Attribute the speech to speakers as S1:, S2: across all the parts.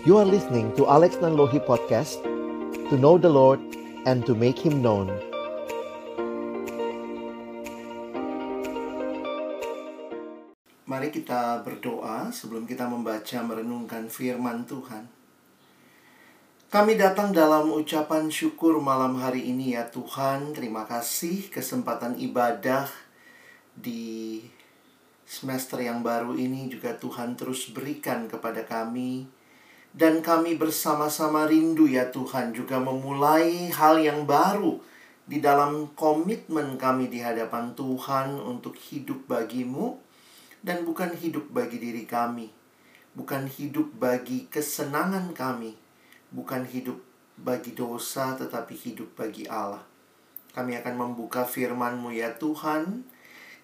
S1: You are listening to Alex Nanlohi Podcast To know the Lord and to make Him known.
S2: Mari kita berdoa sebelum kita membaca merenungkan firman Tuhan. Kami datang dalam ucapan syukur malam hari ini ya Tuhan. Terima kasih kesempatan ibadah di semester yang baru ini juga Tuhan terus berikan kepada kami dan kami bersama-sama rindu ya Tuhan juga memulai hal yang baru di dalam komitmen kami di hadapan Tuhan untuk hidup bagimu dan bukan hidup bagi diri kami. Bukan hidup bagi kesenangan kami. Bukan hidup bagi dosa tetapi hidup bagi Allah. Kami akan membuka firman-Mu ya Tuhan.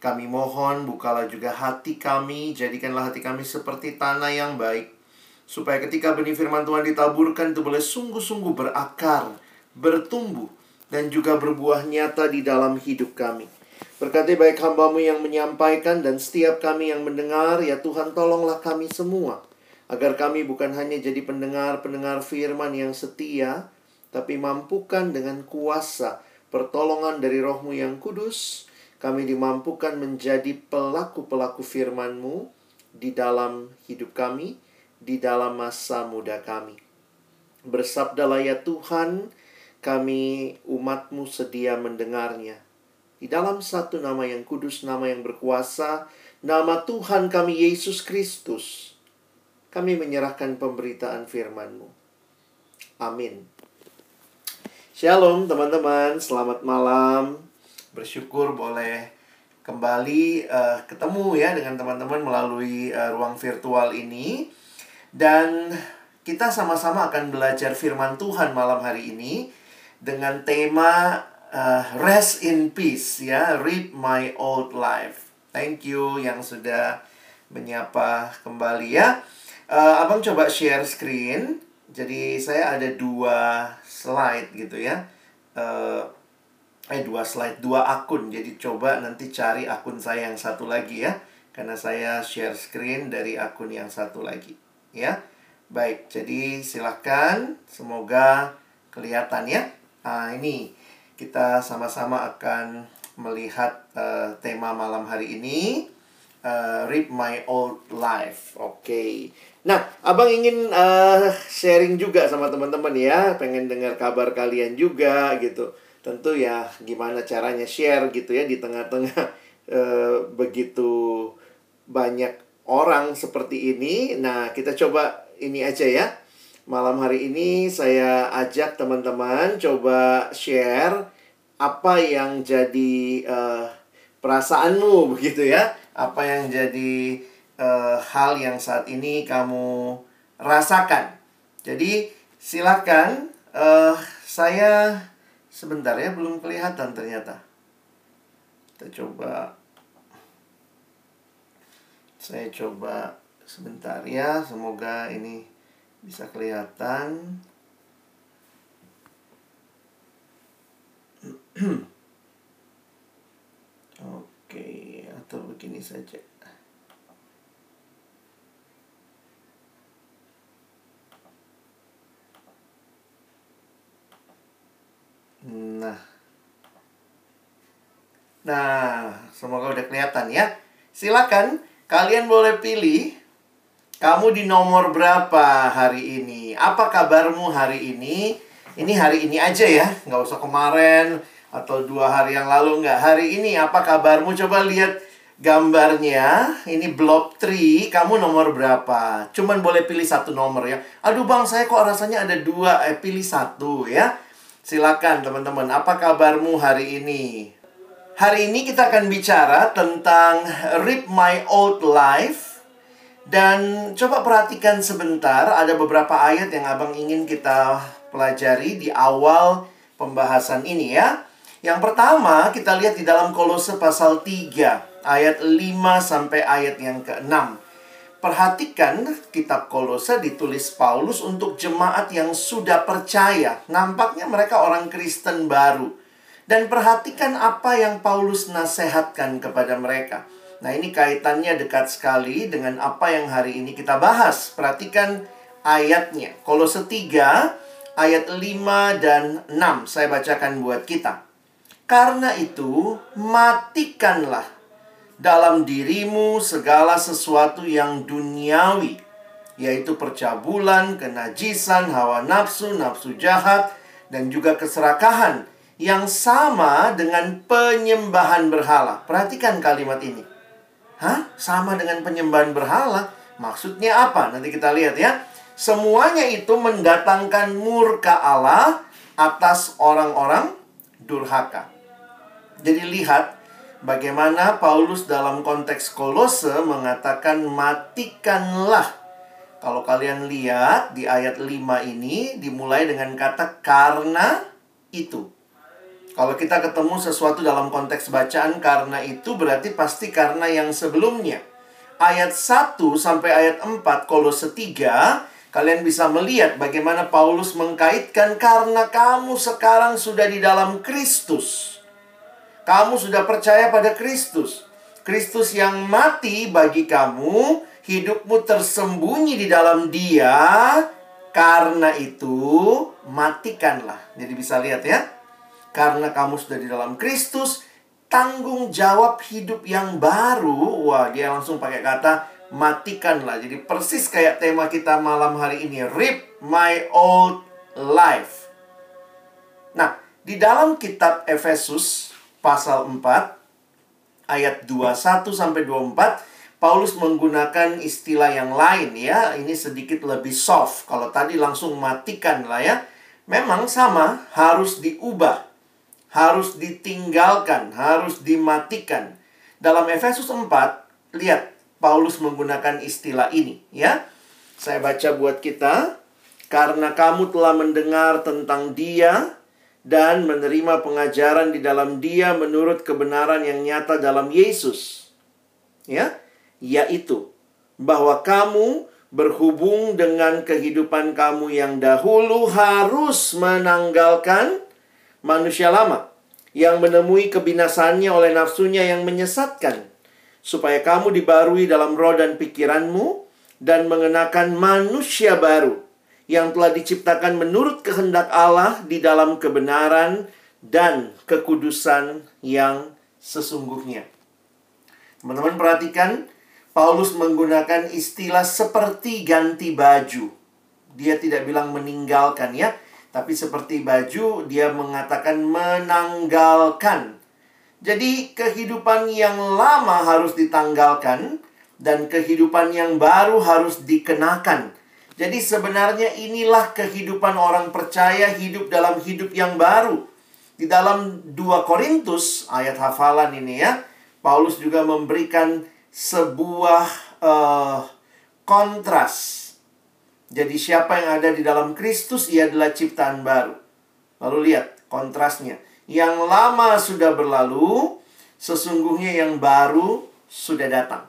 S2: Kami mohon bukalah juga hati kami, jadikanlah hati kami seperti tanah yang baik Supaya ketika benih firman Tuhan ditaburkan itu boleh sungguh-sungguh berakar, bertumbuh, dan juga berbuah nyata di dalam hidup kami. Berkati baik hambamu yang menyampaikan dan setiap kami yang mendengar, ya Tuhan tolonglah kami semua. Agar kami bukan hanya jadi pendengar-pendengar firman yang setia, tapi mampukan dengan kuasa pertolongan dari rohmu yang kudus, kami dimampukan menjadi pelaku-pelaku firman-Mu di dalam hidup kami, di dalam masa muda kami. Bersabdalah ya Tuhan, kami umatmu sedia mendengarnya. Di dalam satu nama yang kudus, nama yang berkuasa, nama Tuhan kami Yesus Kristus, kami menyerahkan pemberitaan firman-Mu. Amin. Shalom teman-teman, selamat malam. Bersyukur boleh kembali uh, ketemu ya dengan teman-teman melalui uh, ruang virtual ini. Dan kita sama-sama akan belajar firman Tuhan malam hari ini dengan tema uh, rest in peace ya, read my old life. Thank you yang sudah menyapa kembali ya. Uh, abang coba share screen. Jadi saya ada dua slide gitu ya. Uh, eh dua slide, dua akun. Jadi coba nanti cari akun saya yang satu lagi ya. Karena saya share screen dari akun yang satu lagi ya. Baik, jadi silakan semoga kelihatan ya. Nah, ini kita sama-sama akan melihat uh, tema malam hari ini uh, Read My Old Life. Oke. Okay. Nah, Abang ingin uh, sharing juga sama teman-teman ya, pengen dengar kabar kalian juga gitu. Tentu ya gimana caranya share gitu ya di tengah-tengah uh, begitu banyak orang seperti ini. Nah, kita coba ini aja ya. Malam hari ini saya ajak teman-teman coba share apa yang jadi uh, perasaanmu begitu ya. Apa yang jadi uh, hal yang saat ini kamu rasakan. Jadi silakan uh, saya sebentar ya belum kelihatan ternyata. Kita coba saya coba sebentar ya semoga ini bisa kelihatan. Oke atau begini saja. Nah. Nah semoga udah kelihatan ya. Silakan Kalian boleh pilih kamu di nomor berapa hari ini? Apa kabarmu hari ini? Ini hari ini aja ya, nggak usah kemarin atau dua hari yang lalu nggak. Hari ini apa kabarmu? Coba lihat gambarnya. Ini block tree, kamu nomor berapa? Cuman boleh pilih satu nomor ya. Aduh bang, saya kok rasanya ada dua, eh pilih satu ya. Silakan teman-teman, apa kabarmu hari ini? Hari ini kita akan bicara tentang Rip My Old Life. Dan coba perhatikan sebentar Ada beberapa ayat yang abang ingin kita pelajari di awal pembahasan ini ya. Yang pertama kita lihat di dalam kolose pasal 3 Ayat 5 sampai ayat yang ke-6 Perhatikan kitab kolose ditulis Paulus untuk jemaat yang sudah percaya. Nampaknya mereka orang Kristen baru dan perhatikan apa yang Paulus nasihatkan kepada mereka. Nah, ini kaitannya dekat sekali dengan apa yang hari ini kita bahas. Perhatikan ayatnya. Kolose 3 ayat 5 dan 6 saya bacakan buat kita. Karena itu, matikanlah dalam dirimu segala sesuatu yang duniawi, yaitu percabulan, kenajisan, hawa nafsu, nafsu jahat, dan juga keserakahan yang sama dengan penyembahan berhala. Perhatikan kalimat ini. Hah? Sama dengan penyembahan berhala? Maksudnya apa? Nanti kita lihat ya. Semuanya itu mendatangkan murka Allah atas orang-orang durhaka. Jadi lihat bagaimana Paulus dalam konteks Kolose mengatakan matikanlah. Kalau kalian lihat di ayat 5 ini dimulai dengan kata karena itu. Kalau kita ketemu sesuatu dalam konteks bacaan karena itu berarti pasti karena yang sebelumnya. Ayat 1 sampai ayat 4 Kolose 3 kalian bisa melihat bagaimana Paulus mengkaitkan karena kamu sekarang sudah di dalam Kristus. Kamu sudah percaya pada Kristus. Kristus yang mati bagi kamu, hidupmu tersembunyi di dalam Dia. Karena itu, matikanlah. Jadi bisa lihat ya. Karena kamu sudah di dalam Kristus, tanggung jawab hidup yang baru. Wah, dia langsung pakai kata matikanlah. Jadi persis kayak tema kita malam hari ini, rip my old life. Nah, di dalam kitab Efesus pasal 4 ayat 21 sampai 24 Paulus menggunakan istilah yang lain ya. Ini sedikit lebih soft. Kalau tadi langsung matikan lah ya. Memang sama, harus diubah. Harus ditinggalkan, harus dimatikan. Dalam Efesus 4, lihat Paulus menggunakan istilah ini ya. Saya baca buat kita. Karena kamu telah mendengar tentang dia dan menerima pengajaran di dalam Dia menurut kebenaran yang nyata dalam Yesus. Ya, yaitu bahwa kamu berhubung dengan kehidupan kamu yang dahulu harus menanggalkan manusia lama yang menemui kebinasannya oleh nafsunya yang menyesatkan supaya kamu dibarui dalam roh dan pikiranmu dan mengenakan manusia baru yang telah diciptakan menurut kehendak Allah di dalam kebenaran dan kekudusan yang sesungguhnya. Teman-teman perhatikan, Paulus menggunakan istilah seperti ganti baju. Dia tidak bilang meninggalkan ya, tapi seperti baju dia mengatakan menanggalkan. Jadi kehidupan yang lama harus ditanggalkan dan kehidupan yang baru harus dikenakan. Jadi sebenarnya inilah kehidupan orang percaya hidup dalam hidup yang baru. Di dalam 2 Korintus ayat hafalan ini ya, Paulus juga memberikan sebuah uh, kontras. Jadi siapa yang ada di dalam Kristus ia adalah ciptaan baru. Lalu lihat kontrasnya. Yang lama sudah berlalu, sesungguhnya yang baru sudah datang.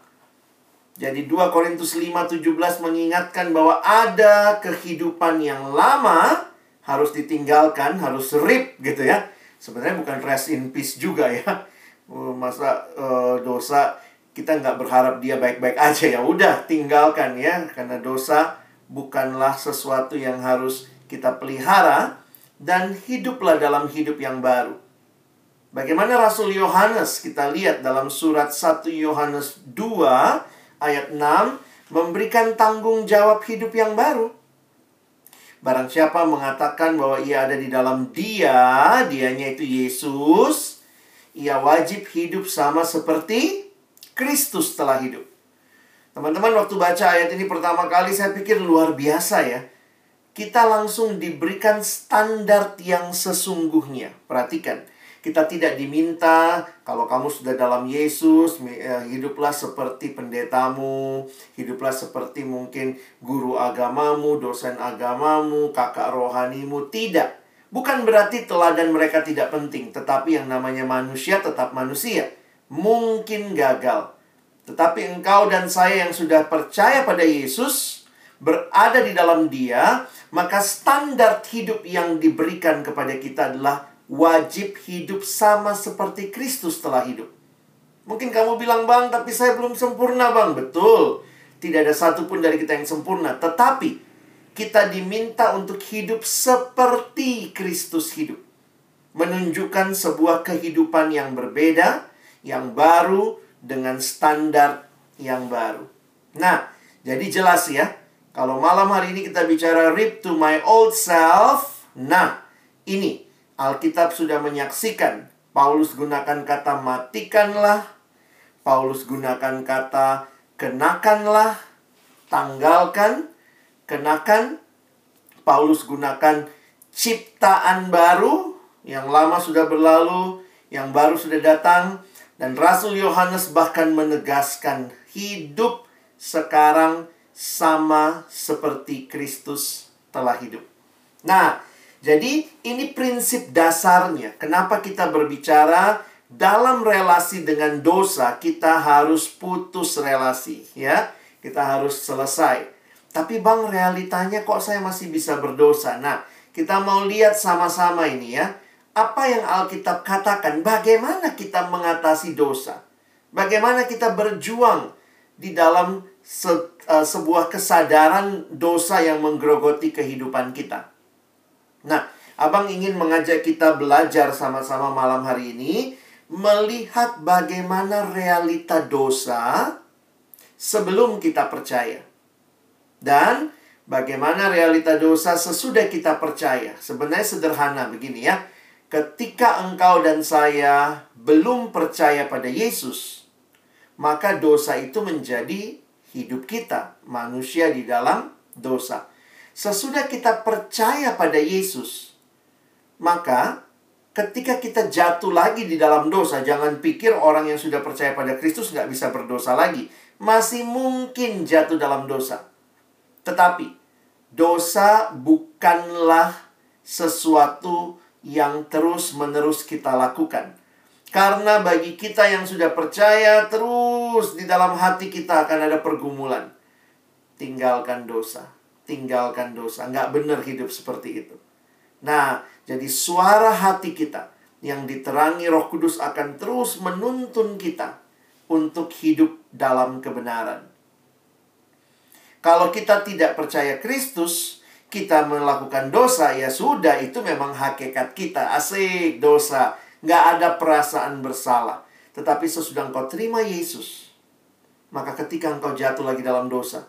S2: Jadi 2 Korintus 5:17 mengingatkan bahwa ada kehidupan yang lama harus ditinggalkan, harus rip gitu ya. Sebenarnya bukan rest in peace juga ya. Oh, masa uh, dosa kita nggak berharap dia baik-baik aja ya. Udah tinggalkan ya karena dosa bukanlah sesuatu yang harus kita pelihara dan hiduplah dalam hidup yang baru. Bagaimana Rasul Yohanes kita lihat dalam surat 1 Yohanes 2 ayat 6 memberikan tanggung jawab hidup yang baru. Barang siapa mengatakan bahwa ia ada di dalam dia, dianya itu Yesus, ia wajib hidup sama seperti Kristus telah hidup. Teman-teman, waktu baca ayat ini pertama kali saya pikir luar biasa ya. Kita langsung diberikan standar yang sesungguhnya. Perhatikan, kita tidak diminta kalau kamu sudah dalam Yesus, eh, hiduplah seperti pendetamu, hiduplah seperti mungkin guru agamamu, dosen agamamu, kakak rohanimu. Tidak. Bukan berarti teladan mereka tidak penting, tetapi yang namanya manusia tetap manusia. Mungkin gagal. Tetapi engkau dan saya yang sudah percaya pada Yesus, berada di dalam dia, maka standar hidup yang diberikan kepada kita adalah wajib hidup sama seperti Kristus telah hidup. Mungkin kamu bilang, Bang, tapi saya belum sempurna, Bang. Betul. Tidak ada satupun dari kita yang sempurna. Tetapi, kita diminta untuk hidup seperti Kristus hidup. Menunjukkan sebuah kehidupan yang berbeda, yang baru, dengan standar yang baru. Nah, jadi jelas ya, kalau malam hari ini kita bicara rip to my old self, nah, ini Alkitab sudah menyaksikan. Paulus gunakan kata matikanlah, Paulus gunakan kata kenakanlah, tanggalkan, kenakan. Paulus gunakan ciptaan baru, yang lama sudah berlalu, yang baru sudah datang. Dan Rasul Yohanes bahkan menegaskan hidup sekarang sama seperti Kristus telah hidup. Nah, jadi ini prinsip dasarnya. Kenapa kita berbicara dalam relasi dengan dosa, kita harus putus relasi, ya. Kita harus selesai. Tapi Bang, realitanya kok saya masih bisa berdosa? Nah, kita mau lihat sama-sama ini ya apa yang Alkitab katakan, bagaimana kita mengatasi dosa. Bagaimana kita berjuang di dalam se uh, sebuah kesadaran dosa yang menggerogoti kehidupan kita. Nah, Abang ingin mengajak kita belajar sama-sama malam hari ini melihat bagaimana realita dosa sebelum kita percaya. Dan bagaimana realita dosa sesudah kita percaya. Sebenarnya sederhana begini ya ketika engkau dan saya belum percaya pada Yesus, maka dosa itu menjadi hidup kita, manusia di dalam dosa. Sesudah kita percaya pada Yesus, maka ketika kita jatuh lagi di dalam dosa, jangan pikir orang yang sudah percaya pada Kristus nggak bisa berdosa lagi. Masih mungkin jatuh dalam dosa. Tetapi, dosa bukanlah sesuatu yang terus-menerus kita lakukan. Karena bagi kita yang sudah percaya, terus di dalam hati kita akan ada pergumulan. Tinggalkan dosa, tinggalkan dosa. Nggak benar hidup seperti itu. Nah, jadi suara hati kita yang diterangi roh kudus akan terus menuntun kita untuk hidup dalam kebenaran. Kalau kita tidak percaya Kristus, kita melakukan dosa, ya sudah, itu memang hakikat kita. Asik, dosa. Nggak ada perasaan bersalah. Tetapi sesudah engkau terima Yesus, maka ketika engkau jatuh lagi dalam dosa,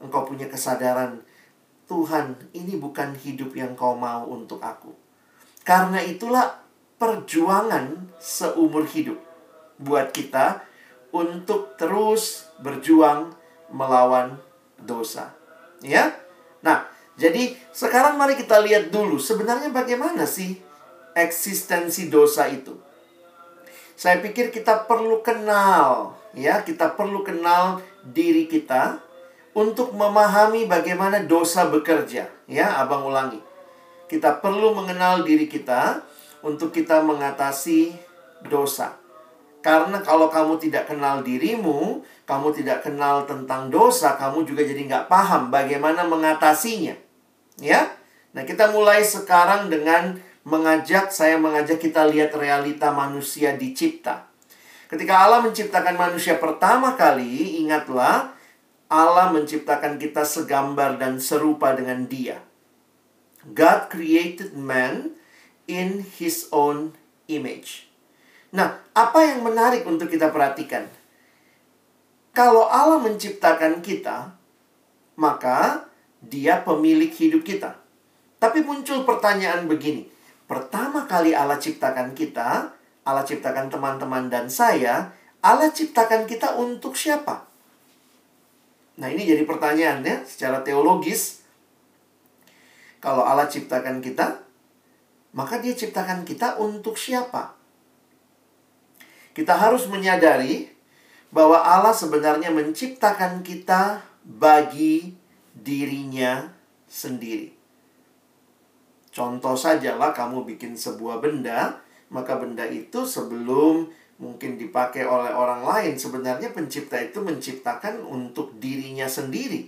S2: engkau punya kesadaran, Tuhan, ini bukan hidup yang kau mau untuk aku. Karena itulah perjuangan seumur hidup buat kita untuk terus berjuang melawan dosa. Ya? Nah, jadi sekarang mari kita lihat dulu sebenarnya bagaimana sih eksistensi dosa itu. Saya pikir kita perlu kenal, ya, kita perlu kenal diri kita untuk memahami bagaimana dosa bekerja, ya, Abang ulangi. Kita perlu mengenal diri kita untuk kita mengatasi dosa. Karena kalau kamu tidak kenal dirimu, kamu tidak kenal tentang dosa, kamu juga jadi nggak paham bagaimana mengatasinya. Ya. Nah, kita mulai sekarang dengan mengajak saya mengajak kita lihat realita manusia dicipta. Ketika Allah menciptakan manusia pertama kali, ingatlah Allah menciptakan kita segambar dan serupa dengan Dia. God created man in his own image. Nah, apa yang menarik untuk kita perhatikan? Kalau Allah menciptakan kita, maka dia pemilik hidup kita. Tapi muncul pertanyaan begini. Pertama kali Allah ciptakan kita, Allah ciptakan teman-teman dan saya, Allah ciptakan kita untuk siapa? Nah, ini jadi pertanyaan ya, secara teologis. Kalau Allah ciptakan kita, maka dia ciptakan kita untuk siapa? Kita harus menyadari bahwa Allah sebenarnya menciptakan kita bagi dirinya sendiri. Contoh sajalah kamu bikin sebuah benda, maka benda itu sebelum mungkin dipakai oleh orang lain, sebenarnya pencipta itu menciptakan untuk dirinya sendiri.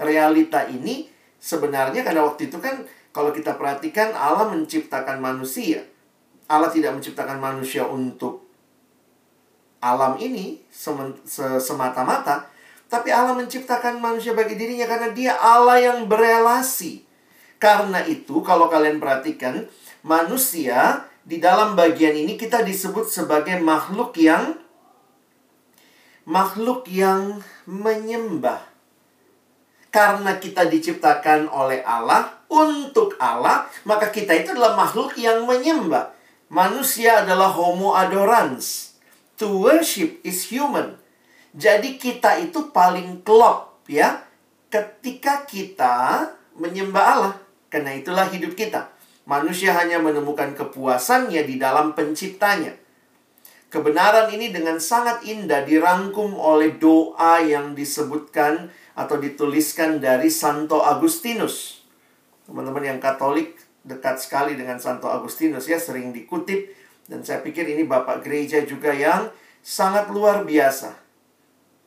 S2: Realita ini sebenarnya karena waktu itu kan kalau kita perhatikan Allah menciptakan manusia. Allah tidak menciptakan manusia untuk alam ini semata-mata, Tapi Allah menciptakan manusia bagi dirinya karena dia Allah yang berelasi. Karena itu, kalau kalian perhatikan, manusia di dalam bagian ini kita disebut sebagai makhluk yang makhluk yang menyembah. Karena kita diciptakan oleh Allah untuk Allah, maka kita itu adalah makhluk yang menyembah. Manusia adalah homo adorans. To worship is human. Jadi kita itu paling klop ya ketika kita menyembah Allah. Karena itulah hidup kita. Manusia hanya menemukan kepuasannya di dalam penciptanya. Kebenaran ini dengan sangat indah dirangkum oleh doa yang disebutkan atau dituliskan dari Santo Agustinus. Teman-teman yang Katolik dekat sekali dengan Santo Agustinus ya, sering dikutip dan saya pikir ini Bapak gereja juga yang sangat luar biasa.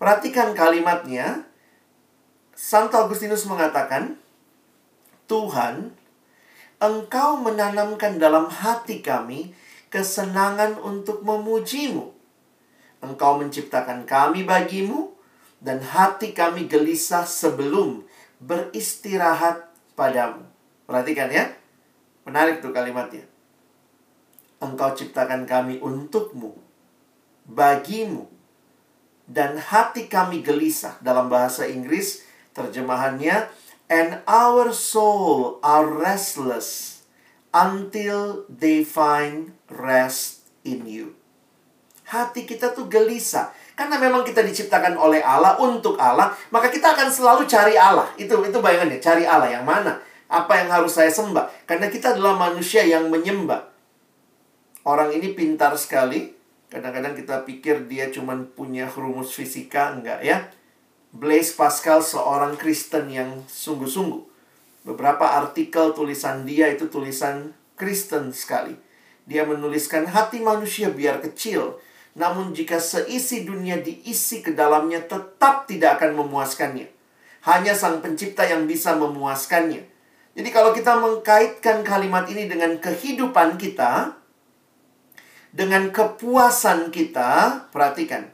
S2: Perhatikan kalimatnya. Santo Agustinus mengatakan, Tuhan, Engkau menanamkan dalam hati kami kesenangan untuk memujimu. Engkau menciptakan kami bagimu, dan hati kami gelisah sebelum beristirahat padamu. Perhatikan ya. Menarik tuh kalimatnya. Engkau ciptakan kami untukmu, bagimu, dan hati kami gelisah. Dalam bahasa Inggris, terjemahannya, and our soul are restless until they find rest in you. Hati kita tuh gelisah. Karena memang kita diciptakan oleh Allah untuk Allah, maka kita akan selalu cari Allah. Itu itu bayangannya, cari Allah yang mana? Apa yang harus saya sembah? Karena kita adalah manusia yang menyembah. Orang ini pintar sekali. Kadang-kadang kita pikir dia cuma punya rumus fisika, enggak ya? Blaise Pascal seorang Kristen yang sungguh-sungguh. Beberapa artikel tulisan dia itu tulisan Kristen sekali. Dia menuliskan hati manusia biar kecil, namun jika seisi dunia diisi ke dalamnya tetap tidak akan memuaskannya. Hanya sang pencipta yang bisa memuaskannya. Jadi kalau kita mengkaitkan kalimat ini dengan kehidupan kita, dengan kepuasan kita, perhatikan.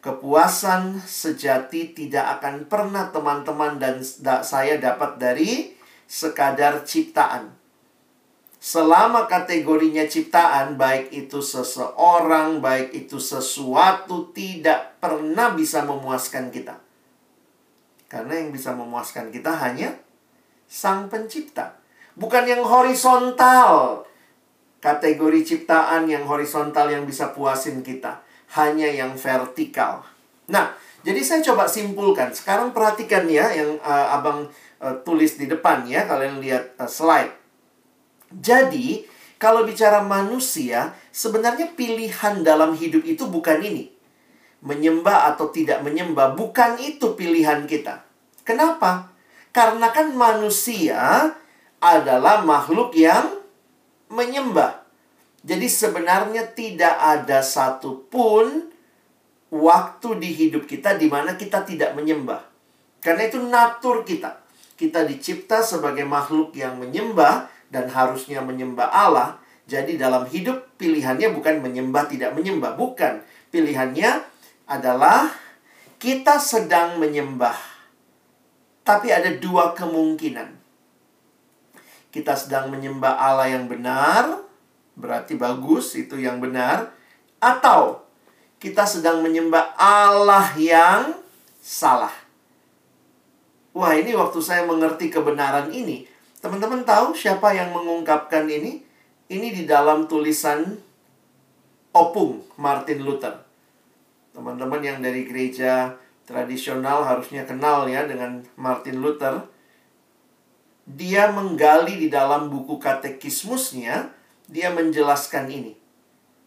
S2: Kepuasan sejati tidak akan pernah teman-teman dan saya dapat dari sekadar ciptaan. Selama kategorinya ciptaan, baik itu seseorang, baik itu sesuatu, tidak pernah bisa memuaskan kita. Karena yang bisa memuaskan kita hanya Sang Pencipta, bukan yang horizontal. Kategori ciptaan yang horizontal yang bisa puasin kita hanya yang vertikal. Nah, jadi saya coba simpulkan. Sekarang perhatikan ya yang uh, Abang uh, tulis di depan ya, kalian lihat uh, slide. Jadi, kalau bicara manusia, sebenarnya pilihan dalam hidup itu bukan ini. Menyembah atau tidak menyembah, bukan itu pilihan kita. Kenapa? Karena kan manusia adalah makhluk yang menyembah. Jadi sebenarnya tidak ada satupun waktu di hidup kita di mana kita tidak menyembah. Karena itu natur kita. Kita dicipta sebagai makhluk yang menyembah dan harusnya menyembah Allah. Jadi dalam hidup pilihannya bukan menyembah tidak menyembah, bukan. Pilihannya adalah kita sedang menyembah. Tapi ada dua kemungkinan. Kita sedang menyembah Allah yang benar berarti bagus, itu yang benar. Atau kita sedang menyembah Allah yang salah. Wah, ini waktu saya mengerti kebenaran ini, teman-teman tahu siapa yang mengungkapkan ini? Ini di dalam tulisan Opung Martin Luther. Teman-teman yang dari gereja tradisional harusnya kenal ya dengan Martin Luther. Dia menggali di dalam buku katekismusnya dia menjelaskan ini.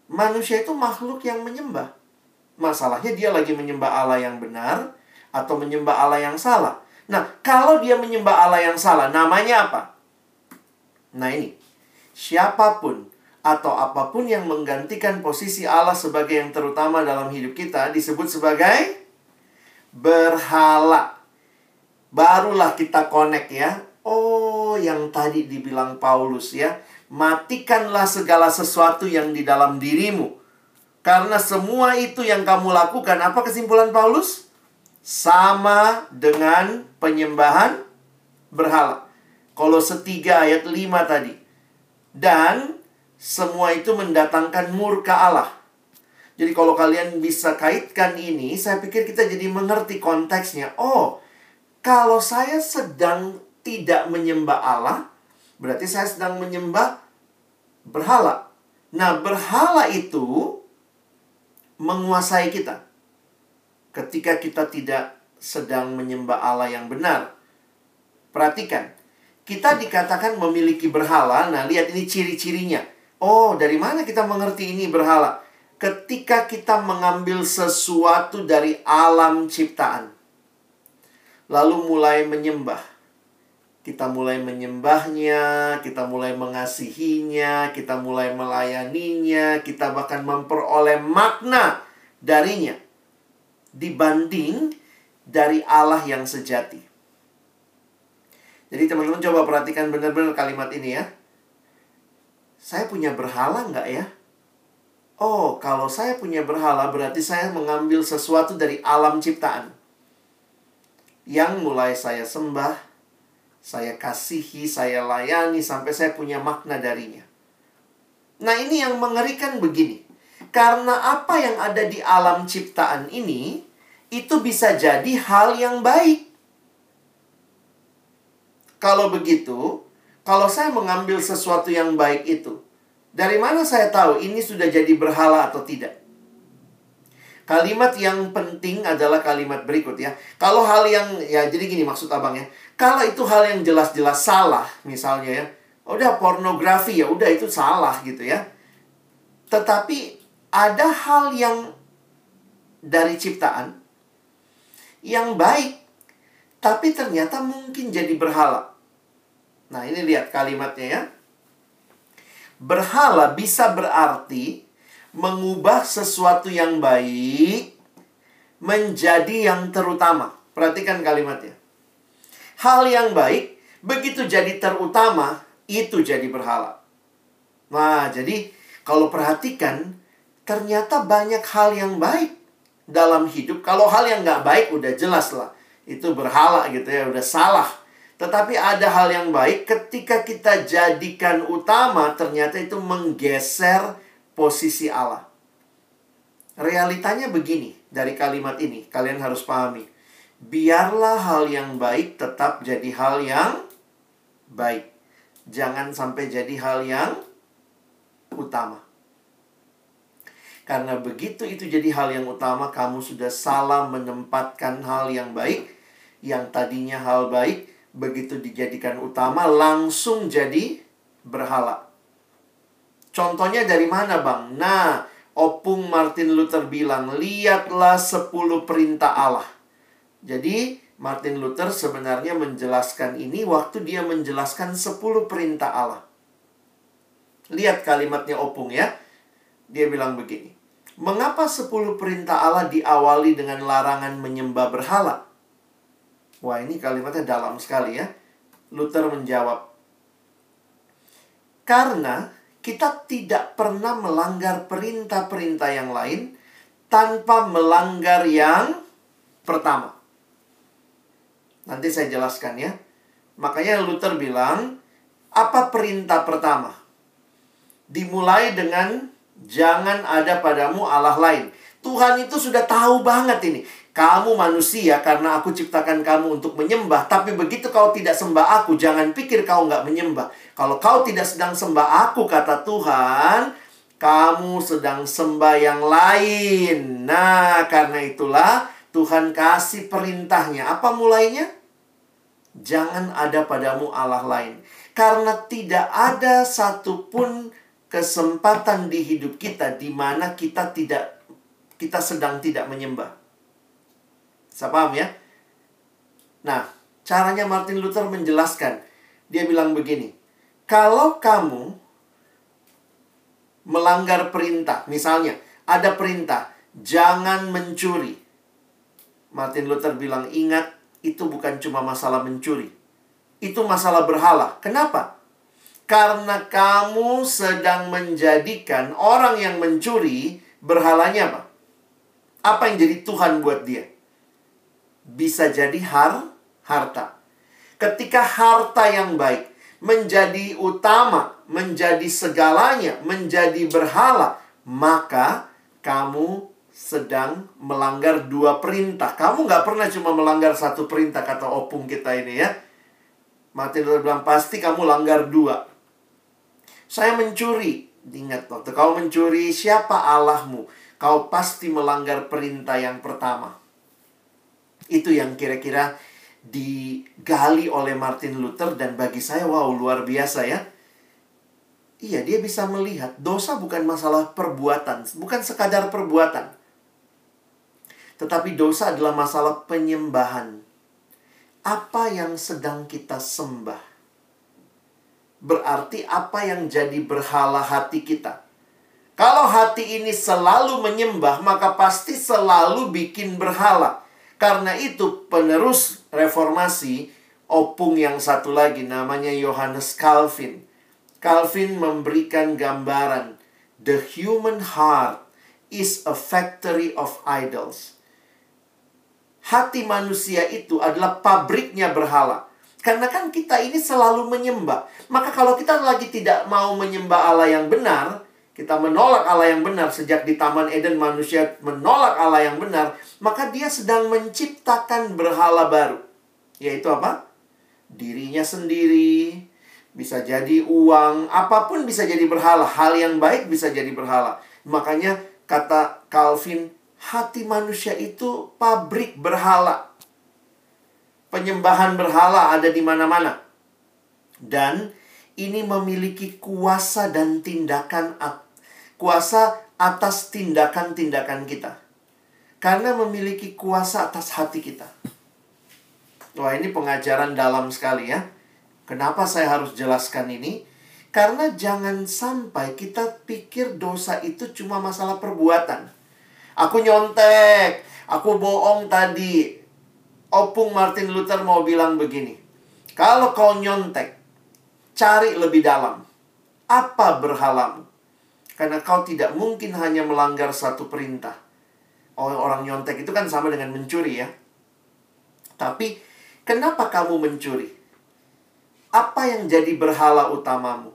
S2: Manusia itu makhluk yang menyembah. Masalahnya dia lagi menyembah Allah yang benar atau menyembah Allah yang salah. Nah, kalau dia menyembah Allah yang salah, namanya apa? Nah ini, siapa pun atau apa pun yang menggantikan posisi Allah sebagai yang terutama dalam hidup kita disebut sebagai berhala. Barulah kita connect ya. Oh, yang tadi dibilang Paulus ya matikanlah segala sesuatu yang di dalam dirimu. Karena semua itu yang kamu lakukan, apa kesimpulan Paulus? sama dengan penyembahan berhala. Kolose 3 ayat 5 tadi. Dan semua itu mendatangkan murka Allah. Jadi kalau kalian bisa kaitkan ini, saya pikir kita jadi mengerti konteksnya. Oh, kalau saya sedang tidak menyembah Allah, berarti saya sedang menyembah berhala. Nah, berhala itu menguasai kita. Ketika kita tidak sedang menyembah Allah yang benar. Perhatikan, kita dikatakan memiliki berhala. Nah, lihat ini ciri-cirinya. Oh, dari mana kita mengerti ini berhala? ketika kita mengambil sesuatu dari alam ciptaan, lalu mulai menyembah, kita mulai menyembahnya, kita mulai mengasihinya, kita mulai melayaninya, kita bahkan memperoleh makna darinya dibanding dari Allah yang sejati. Jadi teman-teman coba perhatikan benar-benar kalimat ini ya. Saya punya berhala nggak ya? Oh, kalau saya punya berhala berarti saya mengambil sesuatu dari alam ciptaan. Yang mulai saya sembah, saya kasihi, saya layani sampai saya punya makna darinya. Nah, ini yang mengerikan begini. Karena apa yang ada di alam ciptaan ini itu bisa jadi hal yang baik. Kalau begitu, kalau saya mengambil sesuatu yang baik itu, dari mana saya tahu ini sudah jadi berhala atau tidak? Kalimat yang penting adalah kalimat berikut ya. Kalau hal yang ya jadi gini maksud abang ya. Kalau itu hal yang jelas-jelas salah misalnya ya. Udah pornografi ya udah itu salah gitu ya. Tetapi ada hal yang dari ciptaan yang baik tapi ternyata mungkin jadi berhala. Nah, ini lihat kalimatnya ya. Berhala bisa berarti mengubah sesuatu yang baik menjadi yang terutama. Perhatikan kalimatnya. Hal yang baik begitu jadi terutama itu jadi berhala. Nah, jadi kalau perhatikan ternyata banyak hal yang baik dalam hidup. Kalau hal yang nggak baik udah jelas lah. Itu berhala gitu ya, udah salah. Tetapi ada hal yang baik ketika kita jadikan utama ternyata itu menggeser posisi Allah. Realitanya begini dari kalimat ini, kalian harus pahami. Biarlah hal yang baik tetap jadi hal yang baik. Jangan sampai jadi hal yang utama. Karena begitu itu jadi hal yang utama, kamu sudah salah menempatkan hal yang baik, yang tadinya hal baik, begitu dijadikan utama langsung jadi berhala. Contohnya dari mana, Bang? Nah, Opung Martin Luther bilang, "Lihatlah sepuluh perintah Allah." Jadi, Martin Luther sebenarnya menjelaskan ini waktu dia menjelaskan sepuluh perintah Allah. Lihat kalimatnya Opung ya. Dia bilang begini. Mengapa sepuluh perintah Allah diawali dengan larangan menyembah berhala? Wah, ini kalimatnya dalam sekali ya. Luther menjawab, "Karena kita tidak pernah melanggar perintah-perintah yang lain tanpa melanggar yang pertama." Nanti saya jelaskan ya. Makanya Luther bilang, apa perintah pertama? Dimulai dengan jangan ada padamu Allah lain. Tuhan itu sudah tahu banget ini. Kamu manusia karena aku ciptakan kamu untuk menyembah. Tapi begitu kau tidak sembah aku, jangan pikir kau nggak menyembah. Kalau kau tidak sedang sembah aku, kata Tuhan, kamu sedang sembah yang lain. Nah, karena itulah Tuhan kasih perintahnya. Apa mulainya? Jangan ada padamu Allah lain. Karena tidak ada satupun kesempatan di hidup kita di mana kita tidak kita sedang tidak menyembah. Saya paham ya? Nah, caranya Martin Luther menjelaskan. Dia bilang begini. Kalau kamu melanggar perintah, misalnya ada perintah, jangan mencuri. Martin Luther bilang, ingat, itu bukan cuma masalah mencuri. Itu masalah berhala. Kenapa? Karena kamu sedang menjadikan orang yang mencuri berhalanya apa? Apa yang jadi Tuhan buat dia? Bisa jadi har harta. Ketika harta yang baik menjadi utama, menjadi segalanya, menjadi berhala, maka kamu sedang melanggar dua perintah. Kamu nggak pernah cuma melanggar satu perintah, kata opung kita ini ya. Martin Luther bilang, pasti kamu langgar dua. Saya mencuri. Ingat, waktu kau mencuri, siapa Allahmu? Kau pasti melanggar perintah yang pertama. Itu yang kira-kira digali oleh Martin Luther dan bagi saya, wow, luar biasa ya. Iya, dia bisa melihat dosa bukan masalah perbuatan, bukan sekadar perbuatan. Tetapi dosa adalah masalah penyembahan. Apa yang sedang kita sembah? Berarti apa yang jadi berhala hati kita? Kalau hati ini selalu menyembah, maka pasti selalu bikin berhala. Karena itu penerus reformasi, opung yang satu lagi namanya Johannes Calvin. Calvin memberikan gambaran, the human heart is a factory of idols hati manusia itu adalah pabriknya berhala. Karena kan kita ini selalu menyembah. Maka kalau kita lagi tidak mau menyembah Allah yang benar, kita menolak Allah yang benar sejak di Taman Eden manusia menolak Allah yang benar, maka dia sedang menciptakan berhala baru. Yaitu apa? Dirinya sendiri, bisa jadi uang, apa pun bisa jadi berhala. Hal yang baik bisa jadi berhala. Makanya kata Calvin, hati manusia itu pabrik berhala. Penyembahan berhala ada di mana-mana. Dan ini memiliki kuasa dan tindakan kuasa atas tindakan-tindakan kita. Karena memiliki kuasa atas hati kita. Wah, ini pengajaran dalam sekali ya. Kenapa saya harus jelaskan ini? Karena jangan sampai kita pikir dosa itu cuma masalah perbuatan. Aku nyontek, aku bohong tadi. Opung Martin Luther mau bilang begini. Kalau kau nyontek, cari lebih dalam. Apa berhalamu? Karena kau tidak mungkin hanya melanggar satu perintah. Oh, orang nyontek itu kan sama dengan mencuri ya. Tapi, kenapa kamu mencuri? Apa yang jadi berhala utamamu?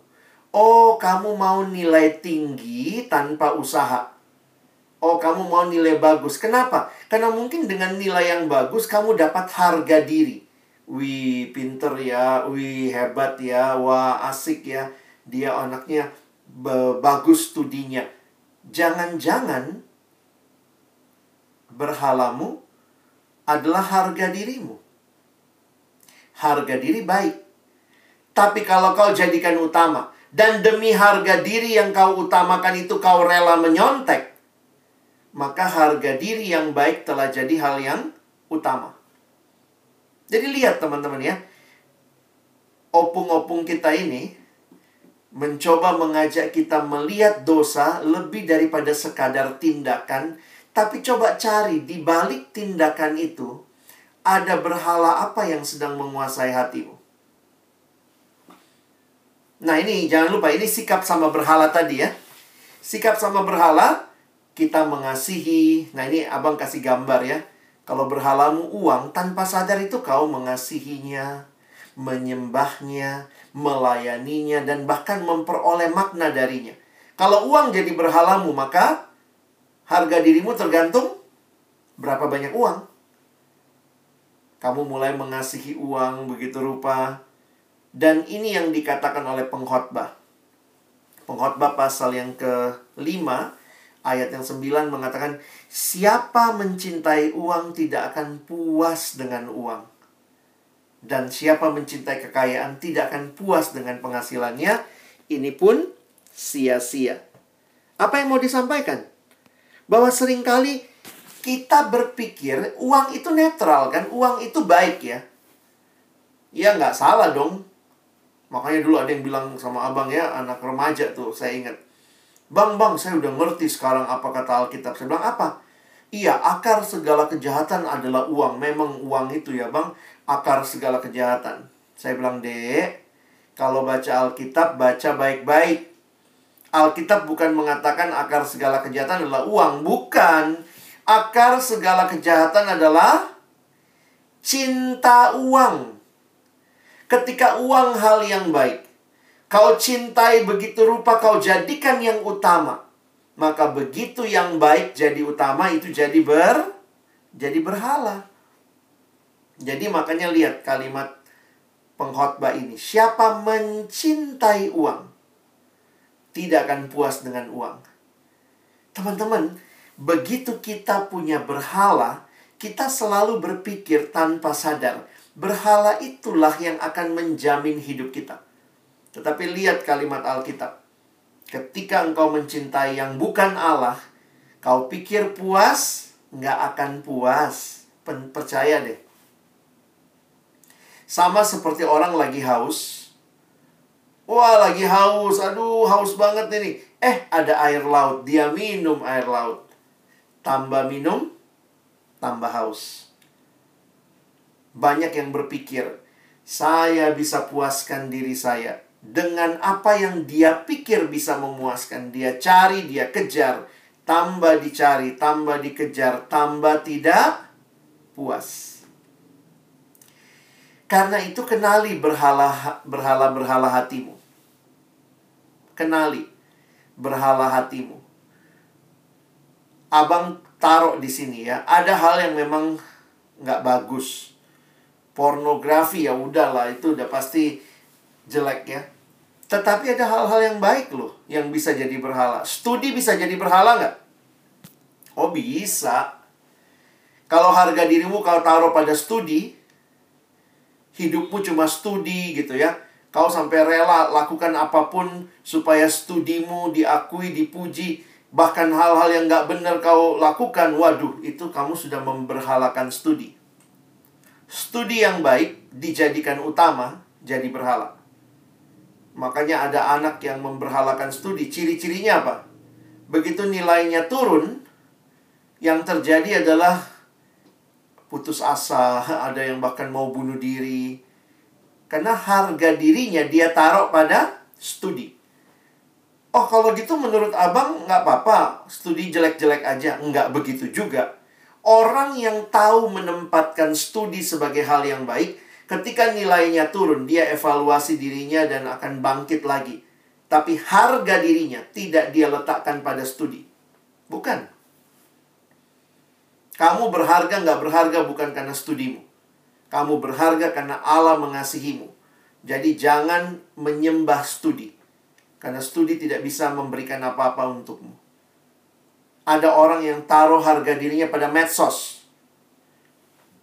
S2: Oh, kamu mau nilai tinggi tanpa usaha. Oh, kamu mau nilai bagus. Kenapa? Karena mungkin dengan nilai yang bagus, kamu dapat harga diri. Wih, pinter ya. Wih, hebat ya. Wah, asik ya. Dia anaknya bagus studinya. Jangan-jangan berhalamu adalah harga dirimu. Harga diri baik. Tapi kalau kau jadikan utama, dan demi harga diri yang kau utamakan itu kau rela menyontek, maka harga diri yang baik telah jadi hal yang utama. Jadi lihat teman-teman ya. Opung-opung kita ini mencoba mengajak kita melihat dosa lebih daripada sekadar tindakan, tapi coba cari di balik tindakan itu ada berhala apa yang sedang menguasai hatimu. Nah, ini jangan lupa ini sikap sama berhala tadi ya. Sikap sama berhala kita mengasihi. Nah, ini Abang kasih gambar ya. Kalau berhalamu uang, tanpa sadar itu kau mengasihinya, menyembahnya, melayaninya, dan bahkan memperoleh makna darinya. Kalau uang jadi berhalamu, maka harga dirimu tergantung berapa banyak uang. Kamu mulai mengasihi uang begitu rupa. Dan ini yang dikatakan oleh pengkhotbah. Pengkhotbah pasal yang kelima Ayat yang sembilan mengatakan, siapa mencintai uang tidak akan puas dengan uang. Dan siapa mencintai kekayaan tidak akan puas dengan penghasilannya. Ini pun sia-sia. Apa yang mau disampaikan? Bahwa sering kali kita berpikir uang itu netral kan, uang itu baik ya. Ya nggak salah dong. Makanya dulu ada yang bilang sama abang ya, anak remaja tuh, saya ingat Bang, bang, saya udah ngerti sekarang apa kata Alkitab. Saya bilang, apa? Iya, akar segala kejahatan adalah uang. Memang uang itu ya, bang. Akar segala kejahatan. Saya bilang, dek, kalau baca Alkitab, baca baik-baik. Alkitab bukan mengatakan akar segala kejahatan adalah uang. Bukan. Akar segala kejahatan adalah cinta uang. Ketika uang hal yang baik, kau cintai begitu rupa kau jadikan yang utama. Maka begitu yang baik jadi utama itu jadi ber jadi berhala. Jadi makanya lihat kalimat pengkhotbah ini. Siapa mencintai uang tidak akan puas dengan uang. Teman-teman, begitu kita punya berhala, kita selalu berpikir tanpa sadar, berhala itulah yang akan menjamin hidup kita. Tetapi lihat kalimat Alkitab. Ketika engkau mencintai yang bukan Allah, kau pikir puas, nggak akan puas. Percaya deh. Sama seperti orang lagi haus. Wah, lagi haus. Aduh, haus banget ini. Eh, ada air laut. Dia minum air laut. Tambah minum, tambah haus. Banyak yang berpikir, saya bisa puaskan diri saya dengan apa yang dia pikir bisa memuaskan. Dia cari, dia kejar, tambah dicari, tambah dikejar, tambah tidak puas. Karena itu kenali berhala berhala berhala hatimu. Kenali berhala hatimu. Abang taruh di sini ya. Ada hal yang memang nggak bagus. Pornografi ya udahlah itu udah pasti jelek ya. Tetapi ada hal-hal yang baik loh yang bisa jadi berhala. Studi bisa jadi berhala nggak? Oh bisa. Kalau harga dirimu kau taruh pada studi, hidupmu cuma studi gitu ya. Kau sampai rela lakukan apa pun supaya studimu diakui, dipuji, bahkan hal-hal yang gak benar kau lakukan, waduh, itu kamu sudah memberhalakan studi. Studi yang baik dijadikan utama, jadi berhala. Makanya ada anak yang memberhalakan studi, ciri-cirinya apa? Begitu nilainya turun, yang terjadi adalah putus asa, ada yang bahkan mau bunuh diri. Karena harga dirinya dia taruh pada studi. Oh kalau gitu menurut abang nggak apa-apa, studi jelek-jelek aja. Nggak begitu juga. Orang yang tahu menempatkan studi sebagai hal yang baik, ketika nilainya turun, dia evaluasi dirinya dan akan bangkit lagi. Tapi harga dirinya tidak dia letakkan pada studi. Bukan. Kamu berharga nggak berharga bukan karena studimu. Kamu berharga karena Allah mengasihimu. Jadi jangan menyembah studi. Karena studi tidak bisa memberikan apa-apa untukmu. Ada orang yang taruh harga dirinya pada medsos.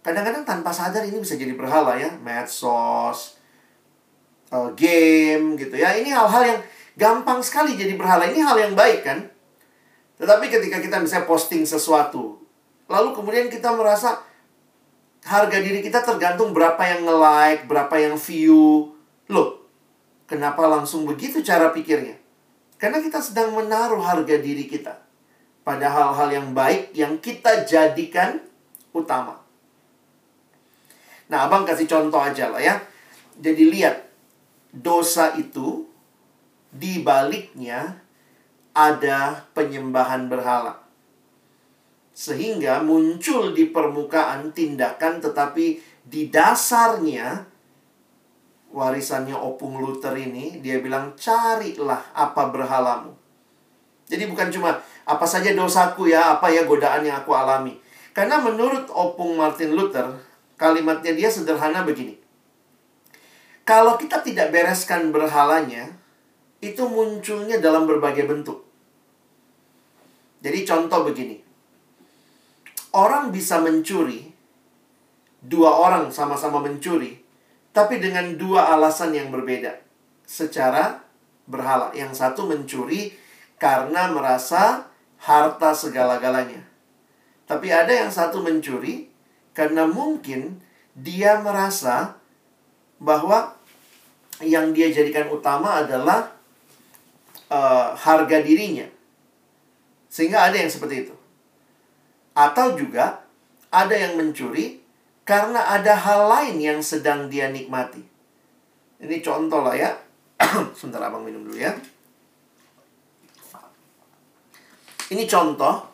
S2: Kadang-kadang tanpa sadar ini bisa jadi berhala ya. Medsos, uh, game gitu ya. Ini hal-hal yang gampang sekali jadi berhala. Ini hal yang baik kan? Tetapi ketika kita misalnya posting sesuatu, Lalu kemudian kita merasa harga diri kita tergantung berapa yang nge-like, berapa yang view. Loh, kenapa langsung begitu cara pikirnya? Karena kita sedang menaruh harga diri kita pada hal-hal yang baik yang kita jadikan utama. Nah, abang kasih contoh aja lah ya. Jadi lihat, dosa itu di baliknya ada penyembahan berhala. Sehingga muncul di permukaan tindakan tetapi di dasarnya warisannya Opung Luther ini dia bilang carilah apa berhalamu. Jadi bukan cuma apa saja dosaku ya, apa ya godaan yang aku alami. Karena menurut Opung Martin Luther, kalimatnya dia sederhana begini. Kalau kita tidak bereskan berhalanya, itu munculnya dalam berbagai bentuk. Jadi contoh begini orang bisa mencuri, dua orang sama-sama mencuri, tapi dengan dua alasan yang berbeda. Secara berhala. Yang satu mencuri karena merasa harta segala-galanya. Tapi ada yang satu mencuri karena mungkin dia merasa bahwa yang dia jadikan utama adalah uh, harga dirinya. Sehingga ada yang seperti itu. Atau juga ada yang mencuri karena ada hal lain yang sedang dia nikmati. Ini contoh lah ya. Sebentar abang minum dulu ya. Ini contoh.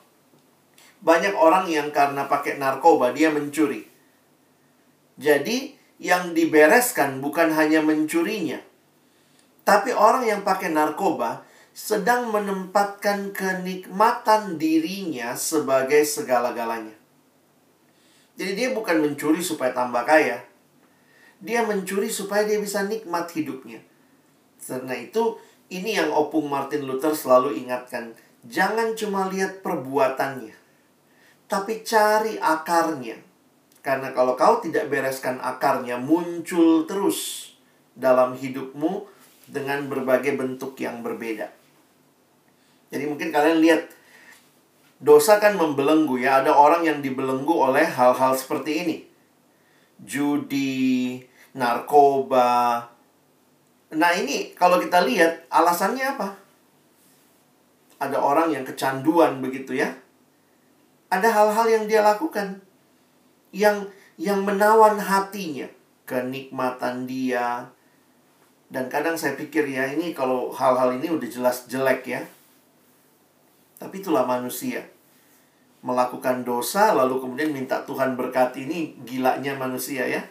S2: Banyak orang yang karena pakai narkoba dia mencuri. Jadi, yang dibereskan bukan hanya mencurinya, tapi orang yang pakai narkoba sedang menempatkan kenikmatan dirinya sebagai segala-galanya. Jadi dia bukan mencuri supaya tambah kaya. Dia mencuri supaya dia bisa nikmat hidupnya. Karena itu, ini yang Opung Martin Luther selalu ingatkan. Jangan cuma lihat perbuatannya. Tapi cari akarnya. Karena kalau kau tidak bereskan akarnya, muncul terus dalam hidupmu dengan berbagai bentuk yang berbeda. Jadi mungkin kalian lihat dosa kan membelenggu ya. Ada orang yang dibelenggu oleh hal-hal seperti ini. Judi, narkoba. Nah, ini kalau kita lihat alasannya apa? Ada orang yang kecanduan begitu ya. Ada hal-hal yang dia lakukan yang yang menawan hatinya, kenikmatan dia. Dan kadang saya pikir ya, ini kalau hal-hal ini udah jelas jelek ya. Tapi itulah manusia. Melakukan dosa lalu kemudian minta Tuhan berkati ini gilanya manusia ya.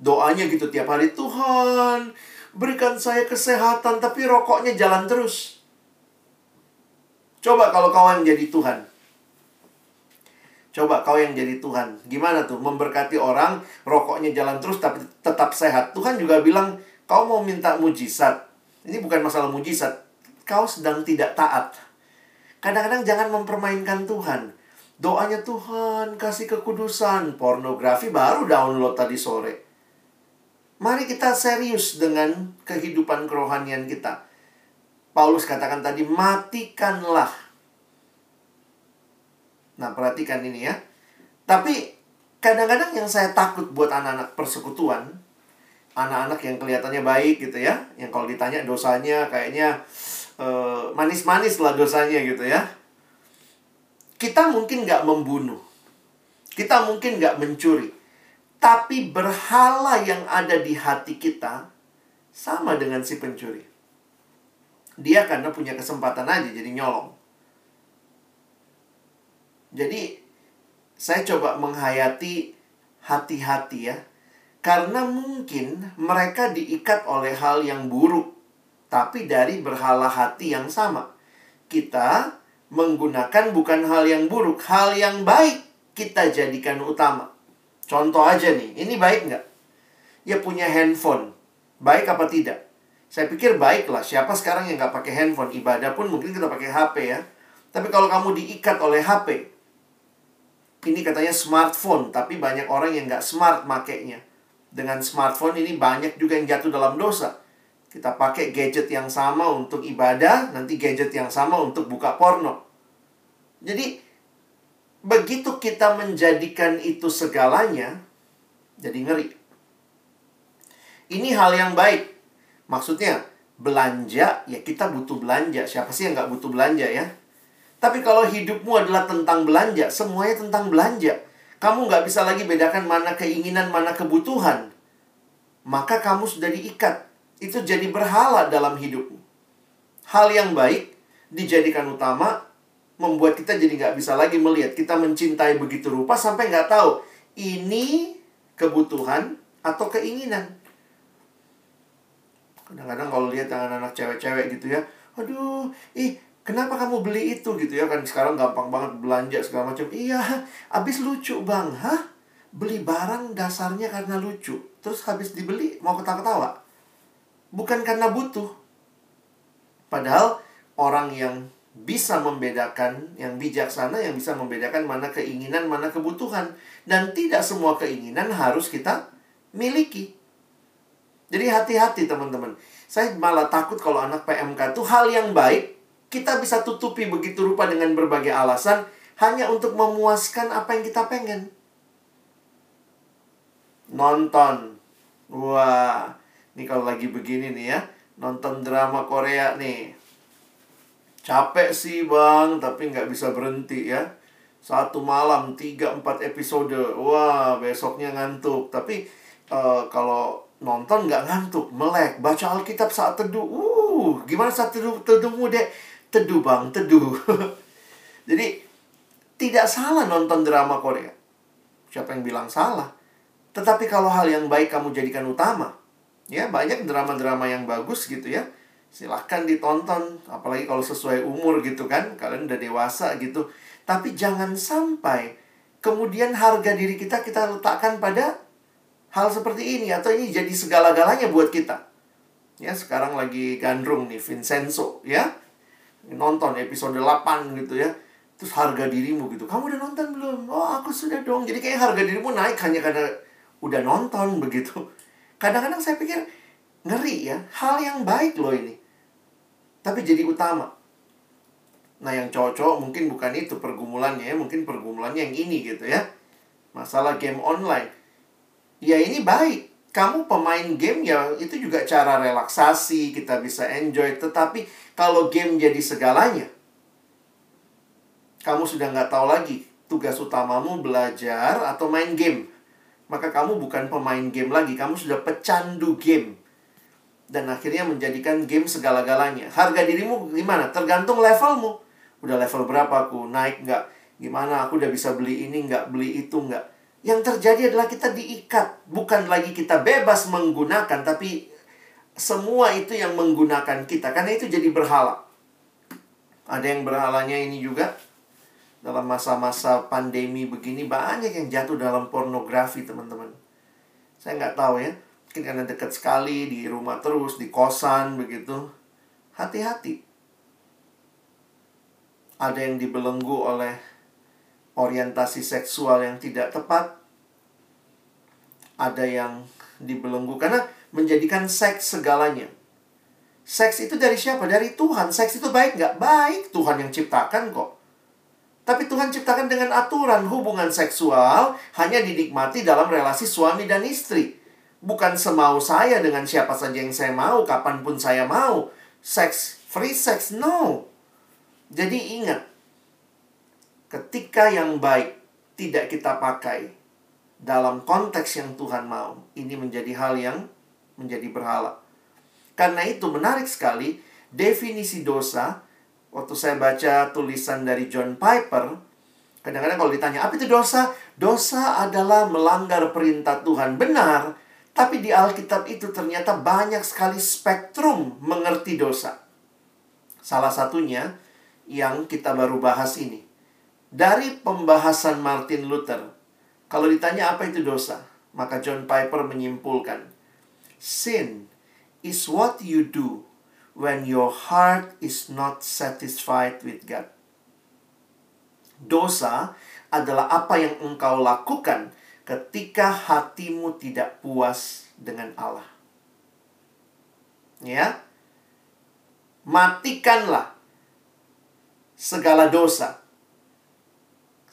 S2: Doanya gitu tiap hari, Tuhan, berikan saya kesehatan tapi rokoknya jalan terus. Coba kalau kawan jadi Tuhan, Coba kau yang jadi Tuhan. Gimana tuh? Memberkati orang, rokoknya jalan terus tapi tetap sehat. Tuhan juga bilang, kau mau minta mujizat. Ini bukan masalah mujizat. Kau sedang tidak taat. Kadang-kadang jangan mempermainkan Tuhan. Doanya Tuhan, kasih kekudusan. Pornografi baru download tadi sore. Mari kita serius dengan kehidupan kerohanian kita. Paulus katakan tadi, matikanlah Nah, perhatikan ini ya. Tapi kadang-kadang yang saya takut buat anak-anak persekutuan, anak-anak yang kelihatannya baik gitu ya, yang kalau ditanya dosanya kayaknya uh, manis-manis lah dosanya gitu ya. Kita mungkin nggak membunuh, kita mungkin nggak mencuri, tapi berhala yang ada di hati kita sama dengan si pencuri. Dia karena punya kesempatan aja jadi nyolong. Jadi saya coba menghayati hati-hati ya. Karena mungkin mereka diikat oleh hal yang buruk, tapi dari berhala hati yang sama. Kita menggunakan bukan hal yang buruk, hal yang baik kita jadikan utama. Contoh aja nih, ini baik nggak? Ya punya handphone, baik apa tidak? Saya pikir baiklah. Siapa sekarang yang nggak pakai handphone? Ibadah pun mungkin kita pakai HP ya. Tapi kalau kamu diikat oleh HP, ini katanya smartphone, tapi banyak orang yang nggak smart makainya. Dengan smartphone ini banyak juga yang jatuh dalam dosa. Kita pakai gadget yang sama untuk ibadah, nanti gadget yang sama untuk buka porno. Jadi, begitu kita menjadikan itu segalanya, jadi ngeri. Ini hal yang baik. Maksudnya, belanja, ya kita butuh belanja. Siapa sih yang nggak butuh belanja ya? Tapi kalau hidupmu adalah tentang belanja, semuanya tentang belanja. Kamu nggak bisa lagi bedakan mana keinginan, mana kebutuhan. Maka kamu sudah diikat. Itu jadi berhala dalam hidupmu. Hal yang baik dijadikan utama, membuat kita jadi nggak bisa lagi melihat. Kita mencintai begitu rupa sampai nggak tahu ini kebutuhan atau keinginan. Kadang-kadang kalau lihat anak-anak cewek-cewek gitu ya, aduh, ih Kenapa kamu beli itu gitu ya kan sekarang gampang banget belanja segala macam. Iya, habis lucu bang, hah? Beli barang dasarnya karena lucu, terus habis dibeli mau ketawa-ketawa. Bukan karena butuh. Padahal orang yang bisa membedakan, yang bijaksana yang bisa membedakan mana keinginan, mana kebutuhan. Dan tidak semua keinginan harus kita miliki. Jadi hati-hati teman-teman. Saya malah takut kalau anak PMK itu hal yang baik kita bisa tutupi begitu rupa dengan berbagai alasan hanya untuk memuaskan apa yang kita pengen. Nonton. Wah, ini kalau lagi begini nih ya, nonton drama Korea nih. Capek sih bang, tapi nggak bisa berhenti ya. Satu malam, tiga, empat episode. Wah, besoknya ngantuk. Tapi uh, kalau nonton nggak ngantuk, melek. Baca Alkitab saat teduh. Uh, gimana saat teduh, teduhmu, dek? Teduh bang, teduh. Jadi tidak salah nonton drama Korea. Siapa yang bilang salah? Tetapi kalau hal yang baik kamu jadikan utama, ya banyak drama-drama yang bagus gitu ya. Silahkan ditonton, apalagi kalau sesuai umur gitu kan, kalian udah dewasa gitu. Tapi jangan sampai kemudian harga diri kita kita letakkan pada hal seperti ini atau ini jadi segala-galanya buat kita. Ya, sekarang lagi gandrung nih Vincenzo ya. Nonton episode 8 gitu ya terus harga dirimu gitu kamu udah nonton belum oh aku sudah dong jadi kayak harga dirimu naik hanya karena udah nonton begitu kadang-kadang saya pikir ngeri ya hal yang baik loh ini. Tapi jadi utama. Nah yang cocok mungkin bukan itu pergumulannya ya mungkin pergumulannya yang ini gitu ya. Masalah game online. Ya ini baik. Kamu pemain game ya itu juga cara relaksasi kita bisa enjoy. Tetapi kalau game jadi segalanya kamu sudah nggak tahu lagi tugas utamamu belajar atau main game. Maka kamu bukan pemain game lagi, kamu sudah pecandu game. Dan akhirnya menjadikan game segala-galanya. Harga dirimu gimana? Tergantung levelmu. Udah level berapa aku? Naik nggak? Gimana? Aku udah bisa beli ini nggak? Beli itu nggak? Yang terjadi adalah kita diikat. Bukan lagi kita bebas menggunakan, tapi semua itu yang menggunakan kita. Karena itu jadi berhala. Ada yang berhalanya ini juga dalam masa-masa pandemi begini banyak yang jatuh dalam pornografi teman-teman. Saya nggak tahu ya, mungkin karena dekat sekali di rumah terus di kosan begitu. Hati-hati. Ada yang dibelenggu oleh orientasi seksual yang tidak tepat. Ada yang dibelenggu karena menjadikan seks segalanya. Seks itu dari siapa? Dari Tuhan. Seks itu baik nggak? Baik. Tuhan yang ciptakan kok. Tapi Tuhan ciptakan dengan aturan hubungan seksual hanya dinikmati dalam relasi suami dan istri. Bukan semau saya dengan siapa saja yang saya mau, kapan pun saya mau. Seks, free sex, no. Jadi ingat, ketika yang baik tidak kita pakai dalam konteks yang Tuhan mau, ini menjadi hal yang menjadi berhala. Karena itu menarik sekali definisi dosa waktu saya baca tulisan dari John Piper, kadang-kadang kalau ditanya, apa itu dosa? Dosa adalah melanggar perintah Tuhan. Benar, tapi di Alkitab itu ternyata banyak sekali spektrum mengerti dosa. Salah satunya yang kita baru bahas ini. Dari pembahasan Martin Luther, kalau ditanya apa itu dosa, maka John Piper menyimpulkan, Sin is what you do when your heart is not satisfied with God. Dosa adalah apa yang engkau lakukan ketika hatimu tidak puas dengan Allah. Ya. Matikanlah segala dosa.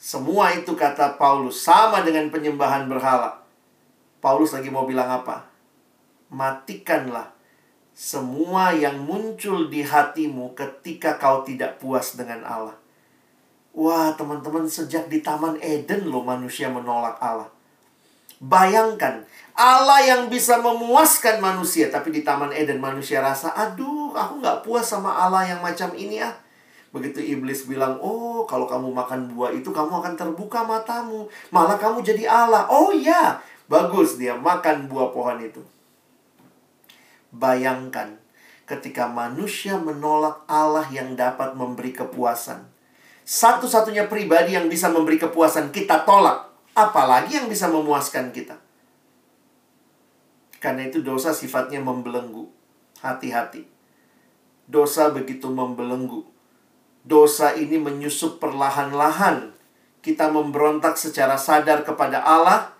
S2: Semua itu kata Paulus sama dengan penyembahan berhala. Paulus lagi mau bilang apa? Matikanlah semua yang muncul di hatimu ketika kau tidak puas dengan Allah. Wah, teman-teman, sejak di Taman Eden loh manusia menolak Allah. Bayangkan, Allah yang bisa memuaskan manusia, tapi di Taman Eden manusia rasa, aduh, aku nggak puas sama Allah yang macam ini ah. Begitu iblis bilang, oh kalau kamu makan buah itu kamu akan terbuka matamu. Malah kamu jadi Allah. Oh ya, bagus dia makan buah pohon itu. Bayangkan ketika manusia menolak Allah yang dapat memberi kepuasan. Satu-satunya pribadi yang bisa memberi kepuasan kita tolak. Apalagi yang bisa memuaskan kita. Karena itu dosa sifatnya membelenggu. Hati-hati. Dosa begitu membelenggu. Dosa ini menyusup perlahan-lahan. Kita memberontak secara sadar kepada Allah.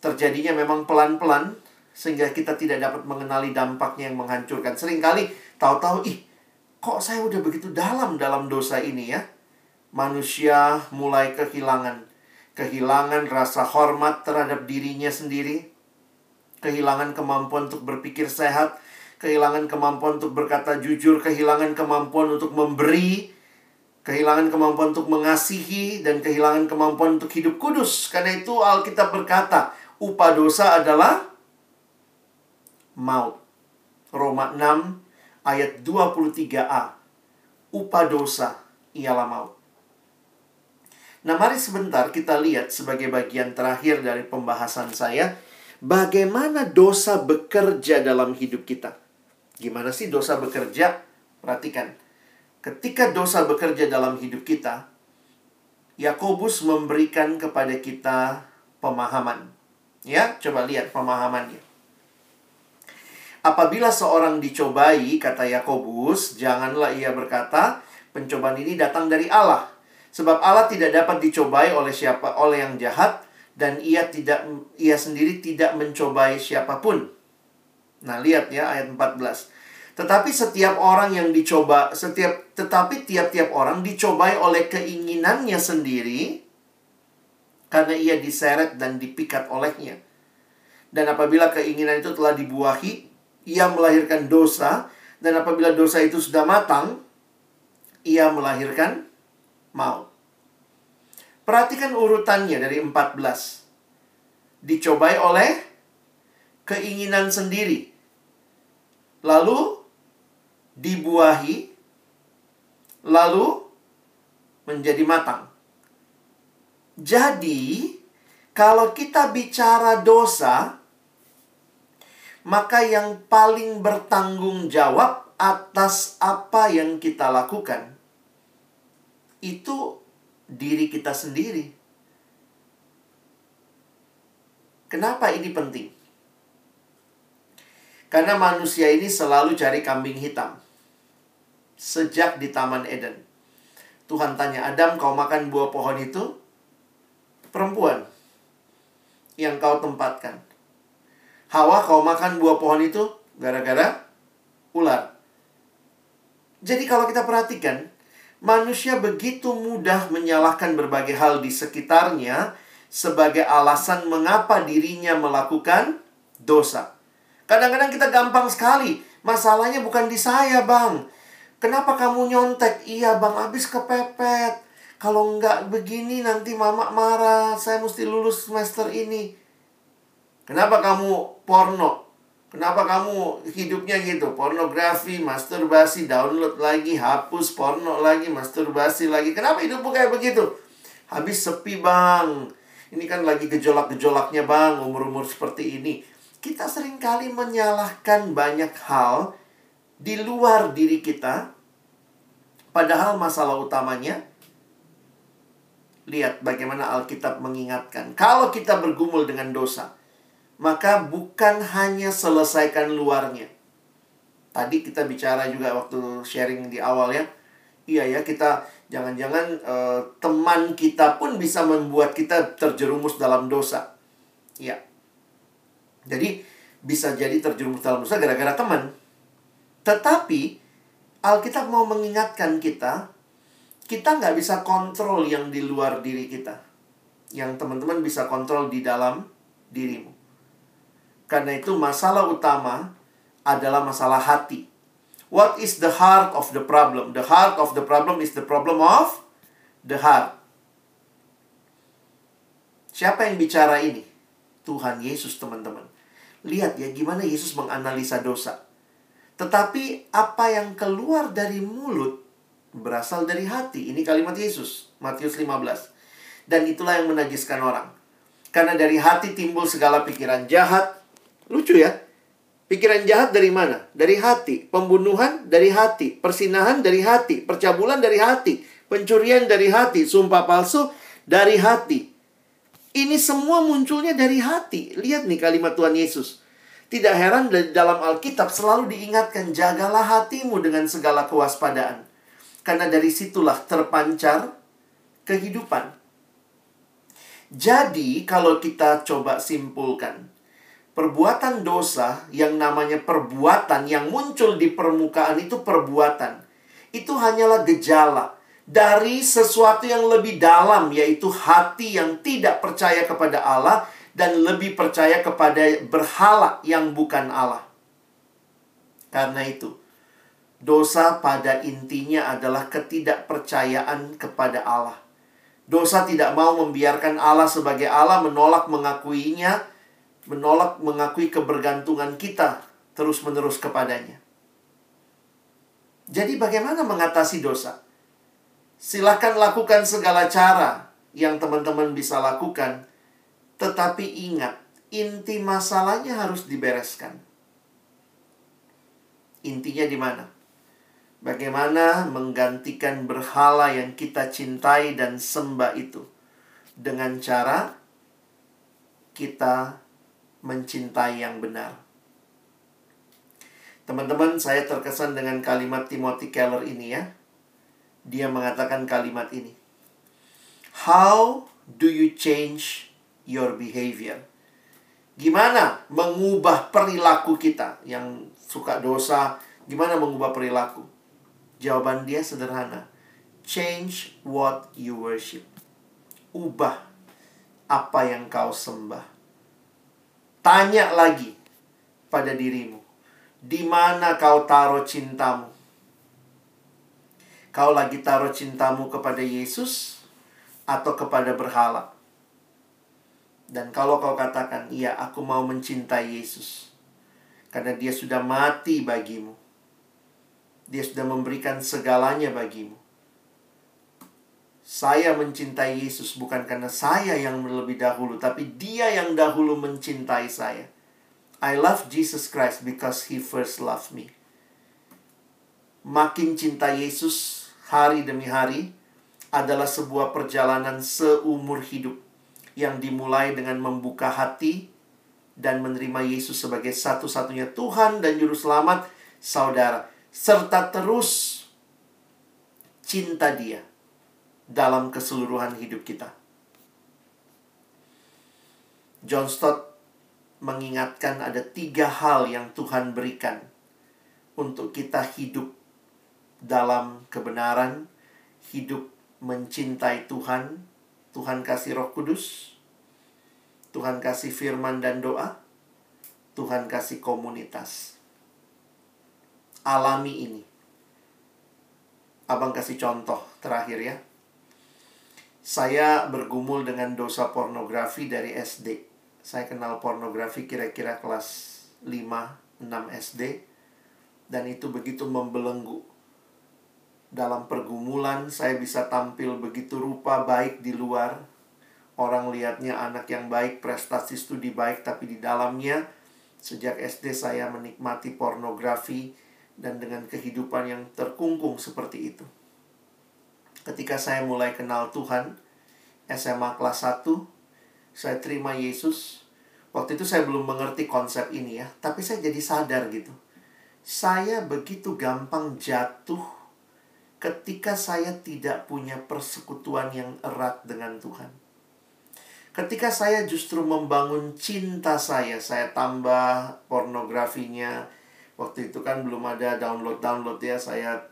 S2: Terjadinya memang pelan-pelan, sehingga kita tidak dapat mengenali dampaknya yang menghancurkan. Seringkali tahu-tahu ih kok saya udah begitu dalam dalam dosa ini ya. Manusia mulai kehilangan kehilangan rasa hormat terhadap dirinya sendiri, kehilangan kemampuan untuk berpikir sehat, kehilangan kemampuan untuk berkata jujur, kehilangan kemampuan untuk memberi, kehilangan kemampuan untuk mengasihi dan kehilangan kemampuan untuk hidup kudus. Karena itu Alkitab berkata, upah dosa adalah maut. Roma 6 ayat 23a. Upah dosa ialah maut. Nah, mari sebentar kita lihat sebagai bagian terakhir dari pembahasan saya, bagaimana dosa bekerja dalam hidup kita. Gimana sih dosa bekerja? Perhatikan. Ketika dosa bekerja dalam hidup kita, Yakobus memberikan kepada kita pemahaman. Ya, coba lihat pemahamannya. Apabila seorang dicobai, kata Yakobus, janganlah ia berkata, pencobaan ini datang dari Allah. Sebab Allah tidak dapat dicobai oleh siapa oleh yang jahat dan ia tidak ia sendiri tidak mencobai siapa pun. Nah, lihat ya ayat 14. Tetapi setiap orang yang dicoba, setiap tetapi tiap-tiap orang dicobai oleh keinginannya sendiri karena ia diseret dan dipikat olehnya. Dan apabila keinginan itu telah dibuahi, ia melahirkan dosa dan apabila dosa itu sudah matang, ia melahirkan maut. Perhatikan urutannya dari 14. Dicobai oleh keinginan sendiri. Lalu dibuahi, lalu menjadi matang. Jadi, kalau kita bicara dosa, maka yang paling bertanggung jawab atas apa yang kita lakukan itu diri kita sendiri. Kenapa ini penting? Karena manusia ini selalu cari kambing hitam. Sejak di Taman Eden. Tuhan tanya Adam, kau makan buah pohon itu? Perempuan yang kau tempatkan. Hawa, kau makan buah pohon itu gara-gara ular. Jadi kalau kita perhatikan, manusia begitu mudah menyalahkan berbagai hal di sekitarnya sebagai alasan mengapa dirinya melakukan dosa. Kadang-kadang kita gampang sekali. Masalahnya bukan di saya, Bang. Kenapa kamu nyontek? Iya, Bang, habis kepepet. Kalau nggak begini nanti mama marah. Saya mesti lulus semester ini. Kenapa kamu porno? Kenapa kamu hidupnya gitu? Pornografi, masturbasi, download lagi, hapus porno lagi, masturbasi lagi. Kenapa hidupmu kayak begitu? Habis sepi bang. Ini kan lagi gejolak-gejolaknya bang, umur-umur seperti ini. Kita sering kali menyalahkan banyak hal di luar diri kita. Padahal masalah utamanya, lihat bagaimana Alkitab mengingatkan. Kalau kita bergumul dengan dosa, maka bukan hanya selesaikan luarnya. Tadi kita bicara juga waktu sharing di awal ya. Iya ya, kita jangan-jangan uh, teman kita pun bisa membuat kita terjerumus dalam dosa. Ya. Jadi bisa jadi terjerumus dalam dosa gara-gara teman. Tetapi Alkitab mau mengingatkan kita, kita nggak bisa kontrol yang di luar diri kita. Yang teman-teman bisa kontrol di dalam dirimu. Karena itu masalah utama adalah masalah hati. What is the heart of the problem? The heart of the problem is the problem of the heart. Siapa yang bicara ini? Tuhan Yesus, teman-teman. Lihat ya gimana Yesus menganalisa dosa. Tetapi apa yang keluar dari mulut berasal dari hati. Ini kalimat Yesus, Matius 15. Dan itulah yang menajiskan orang. Karena dari hati timbul segala pikiran jahat, Lucu ya. Pikiran jahat dari mana? Dari hati. Pembunuhan dari hati. Persinahan dari hati. Percabulan dari hati. Pencurian dari hati. Sumpah palsu dari hati. Ini semua munculnya dari hati. Lihat nih kalimat Tuhan Yesus. Tidak heran dalam Alkitab selalu diingatkan, jagalah hatimu dengan segala kewaspadaan. Karena dari situlah terpancar kehidupan. Jadi, kalau kita coba simpulkan, perbuatan dosa yang namanya perbuatan yang muncul di permukaan itu perbuatan. Itu hanyalah gejala dari sesuatu yang lebih dalam yaitu hati yang tidak percaya kepada Allah dan lebih percaya kepada berhala yang bukan Allah. Karena itu, dosa pada intinya adalah ketidakpercayaan kepada Allah. Dosa tidak mau membiarkan Allah sebagai Allah menolak mengakuinya menolak mengakui kebergantungan kita terus-menerus kepadanya. Jadi bagaimana mengatasi dosa? Silakan lakukan segala cara yang teman-teman bisa lakukan. Tetapi ingat, inti masalahnya harus dibereskan. Intinya di mana? Bagaimana menggantikan berhala yang kita cintai dan sembah itu dengan cara kita mencintai yang benar. Teman-teman, saya terkesan dengan kalimat Timothy Keller ini ya. Dia mengatakan kalimat ini. How do you change your behavior? Gimana mengubah perilaku kita yang suka dosa? Gimana mengubah perilaku? Jawaban dia sederhana. Change what you worship. Ubah apa yang kau sembah. Tanya lagi pada dirimu. Di mana kau taruh cintamu? Kau lagi taruh cintamu kepada Yesus atau kepada berhala? Dan kalau kau katakan, iya aku mau mencintai Yesus. Karena dia sudah mati bagimu dia sudah memberikan segalanya bagimu. Saya mencintai Yesus bukan karena saya yang lebih dahulu, tapi Dia yang dahulu mencintai saya. I love Jesus Christ because He first loved me. Makin cinta Yesus hari demi hari adalah sebuah perjalanan seumur hidup yang dimulai dengan membuka hati dan menerima Yesus sebagai satu-satunya Tuhan dan Juru Selamat saudara serta terus cinta Dia dalam keseluruhan hidup kita. John Stott mengingatkan ada tiga hal yang Tuhan berikan untuk kita hidup dalam kebenaran, hidup mencintai Tuhan, Tuhan kasih Roh Kudus, Tuhan kasih firman dan doa, Tuhan kasih komunitas alami ini. Abang kasih contoh terakhir ya. Saya bergumul dengan dosa pornografi dari SD. Saya kenal pornografi kira-kira kelas 5, 6 SD. Dan itu begitu membelenggu. Dalam pergumulan saya bisa tampil begitu rupa baik di luar. Orang lihatnya anak yang baik, prestasi studi baik, tapi di dalamnya sejak SD saya menikmati pornografi dan dengan kehidupan yang terkungkung seperti itu. Ketika saya mulai kenal Tuhan, SMA kelas 1, saya terima Yesus. Waktu itu saya belum mengerti konsep ini ya, tapi saya jadi sadar gitu. Saya begitu gampang jatuh ketika saya tidak punya persekutuan yang erat dengan Tuhan. Ketika saya justru membangun cinta saya, saya tambah pornografinya, waktu itu kan belum ada download-download ya saya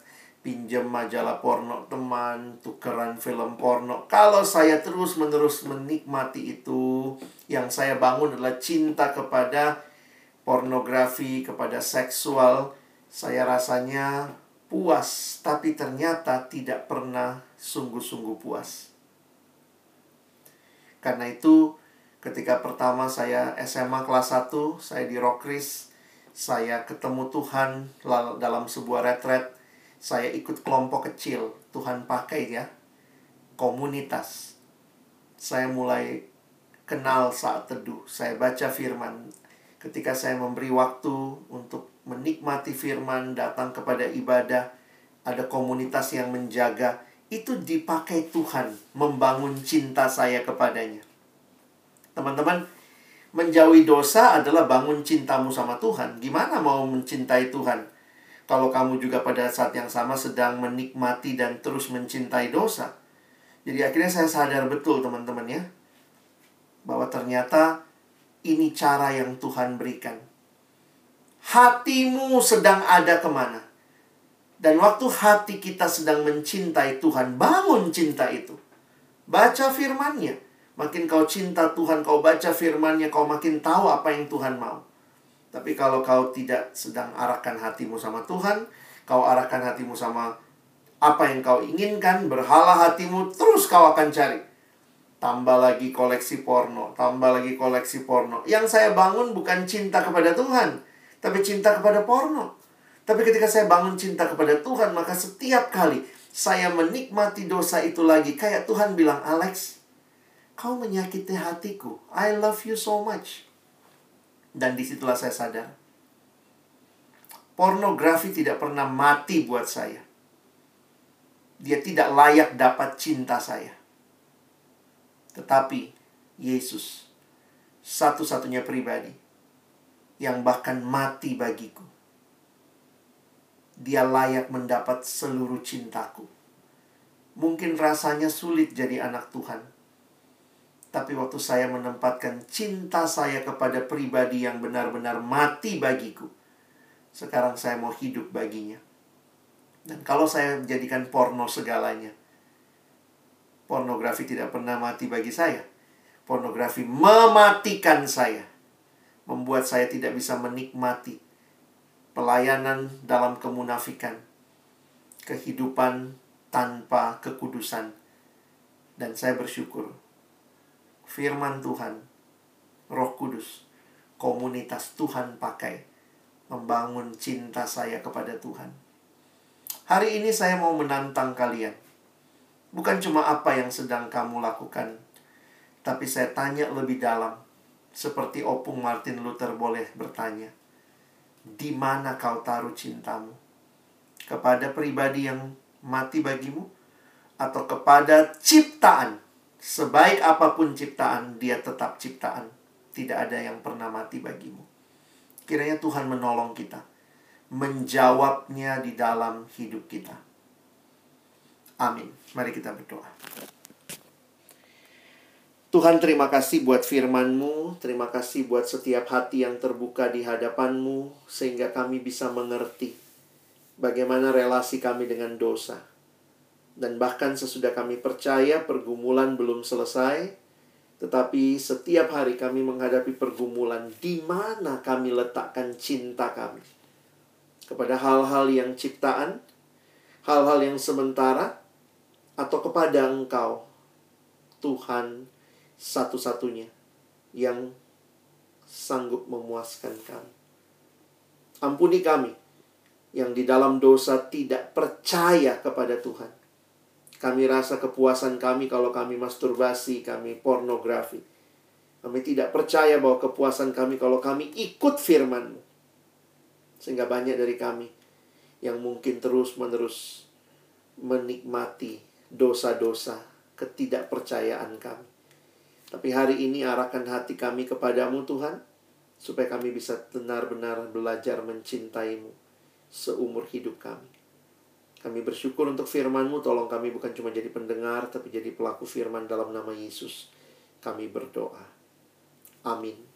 S2: pinjam majalah porno teman, tukeran film porno. Kalau saya terus-menerus menikmati itu, yang saya bangun adalah cinta kepada pornografi, kepada seksual, saya rasanya puas, tapi ternyata tidak pernah sungguh-sungguh puas. Karena itu, ketika pertama saya SMA kelas 1, saya di Rockris, saya ketemu Tuhan dalam sebuah retret saya ikut kelompok kecil Tuhan pakai ya komunitas saya mulai kenal saat teduh saya baca firman ketika saya memberi waktu untuk menikmati firman datang kepada ibadah ada komunitas yang menjaga itu dipakai Tuhan membangun cinta saya kepadanya teman-teman menjauhi dosa adalah bangun cintamu sama Tuhan. Gimana mau mencintai Tuhan? Kalau kamu juga pada saat yang sama sedang menikmati dan terus mencintai dosa. Jadi akhirnya saya sadar betul teman-teman ya. Bahwa ternyata ini cara yang Tuhan berikan. Hatimu sedang ada ke mana? Dan waktu hati kita sedang mencintai Tuhan, bangun cinta itu. Baca firmannya Makin kau cinta Tuhan, kau baca firmannya, kau makin tahu apa yang Tuhan mau. Tapi kalau kau tidak sedang arahkan hatimu sama Tuhan, kau arahkan hatimu sama apa yang kau inginkan, berhala hatimu, terus kau akan cari. Tambah lagi koleksi porno, tambah lagi koleksi porno. Yang saya bangun bukan cinta kepada Tuhan, tapi cinta kepada porno. Tapi ketika saya bangun cinta kepada Tuhan, maka setiap kali saya menikmati dosa itu lagi, kayak Tuhan bilang, Alex, kau menyakiti hatiku. I love you so much. Dan di situlah saya sadar. Pornografi tidak pernah mati buat saya. Dia tidak layak dapat cinta saya. Tetapi Yesus satu-satunya pribadi yang bahkan mati bagiku. Dia layak mendapat seluruh cintaku. Mungkin rasanya sulit jadi anak Tuhan. Tapi waktu saya menempatkan cinta saya kepada pribadi yang benar-benar mati bagiku, sekarang saya mau hidup baginya. Dan kalau saya menjadikan porno segalanya, pornografi tidak pernah mati bagi saya. Pornografi mematikan saya, membuat saya tidak bisa menikmati pelayanan dalam kemunafikan, kehidupan tanpa kekudusan. Dan saya bersyukur firman Tuhan, Roh Kudus, komunitas Tuhan pakai membangun cinta saya kepada Tuhan. Hari ini saya mau menantang kalian. Bukan cuma apa yang sedang kamu lakukan, tapi saya tanya lebih dalam. Seperti opung Martin Luther boleh bertanya, di mana kau taruh cintamu? Kepada pribadi yang mati bagimu atau kepada ciptaan. Sebaik apa pun ciptaan, dia tetap ciptaan. Tidak ada yang pernah mati bagimu. Kiranya Tuhan menolong kita. Menjawabnya di dalam hidup kita. Amin. Mari kita berdoa. Tuhan terima kasih buat firman-Mu, terima kasih buat setiap hati yang terbuka di hadapan-Mu, sehingga kami bisa mengerti bagaimana relasi kami dengan dosa. Dan bahkan sesudah kami percaya pergumulan belum selesai, tetapi setiap hari kami menghadapi pergumulan di mana kami letakkan cinta kami kepada hal-hal yang ciptaan, hal-hal yang sementara, atau kepada Engkau, Tuhan satu-satunya yang sanggup memuaskan kami. Ampuni kami yang di dalam dosa tidak percaya kepada Tuhan kami rasa kepuasan kami kalau kami masturbasi, kami pornografi. Kami tidak percaya bahwa kepuasan kami kalau kami ikut firman Sehingga banyak dari kami yang mungkin terus-menerus menikmati dosa-dosa ketidakpercayaan kami. Tapi hari ini arahkan hati kami kepadamu Tuhan, supaya kami bisa benar-benar belajar mencintaimu seumur hidup kami. Kami bersyukur untuk firman-Mu. Tolong kami bukan cuma jadi pendengar, tapi jadi pelaku firman dalam nama Yesus. Kami berdoa. Amin.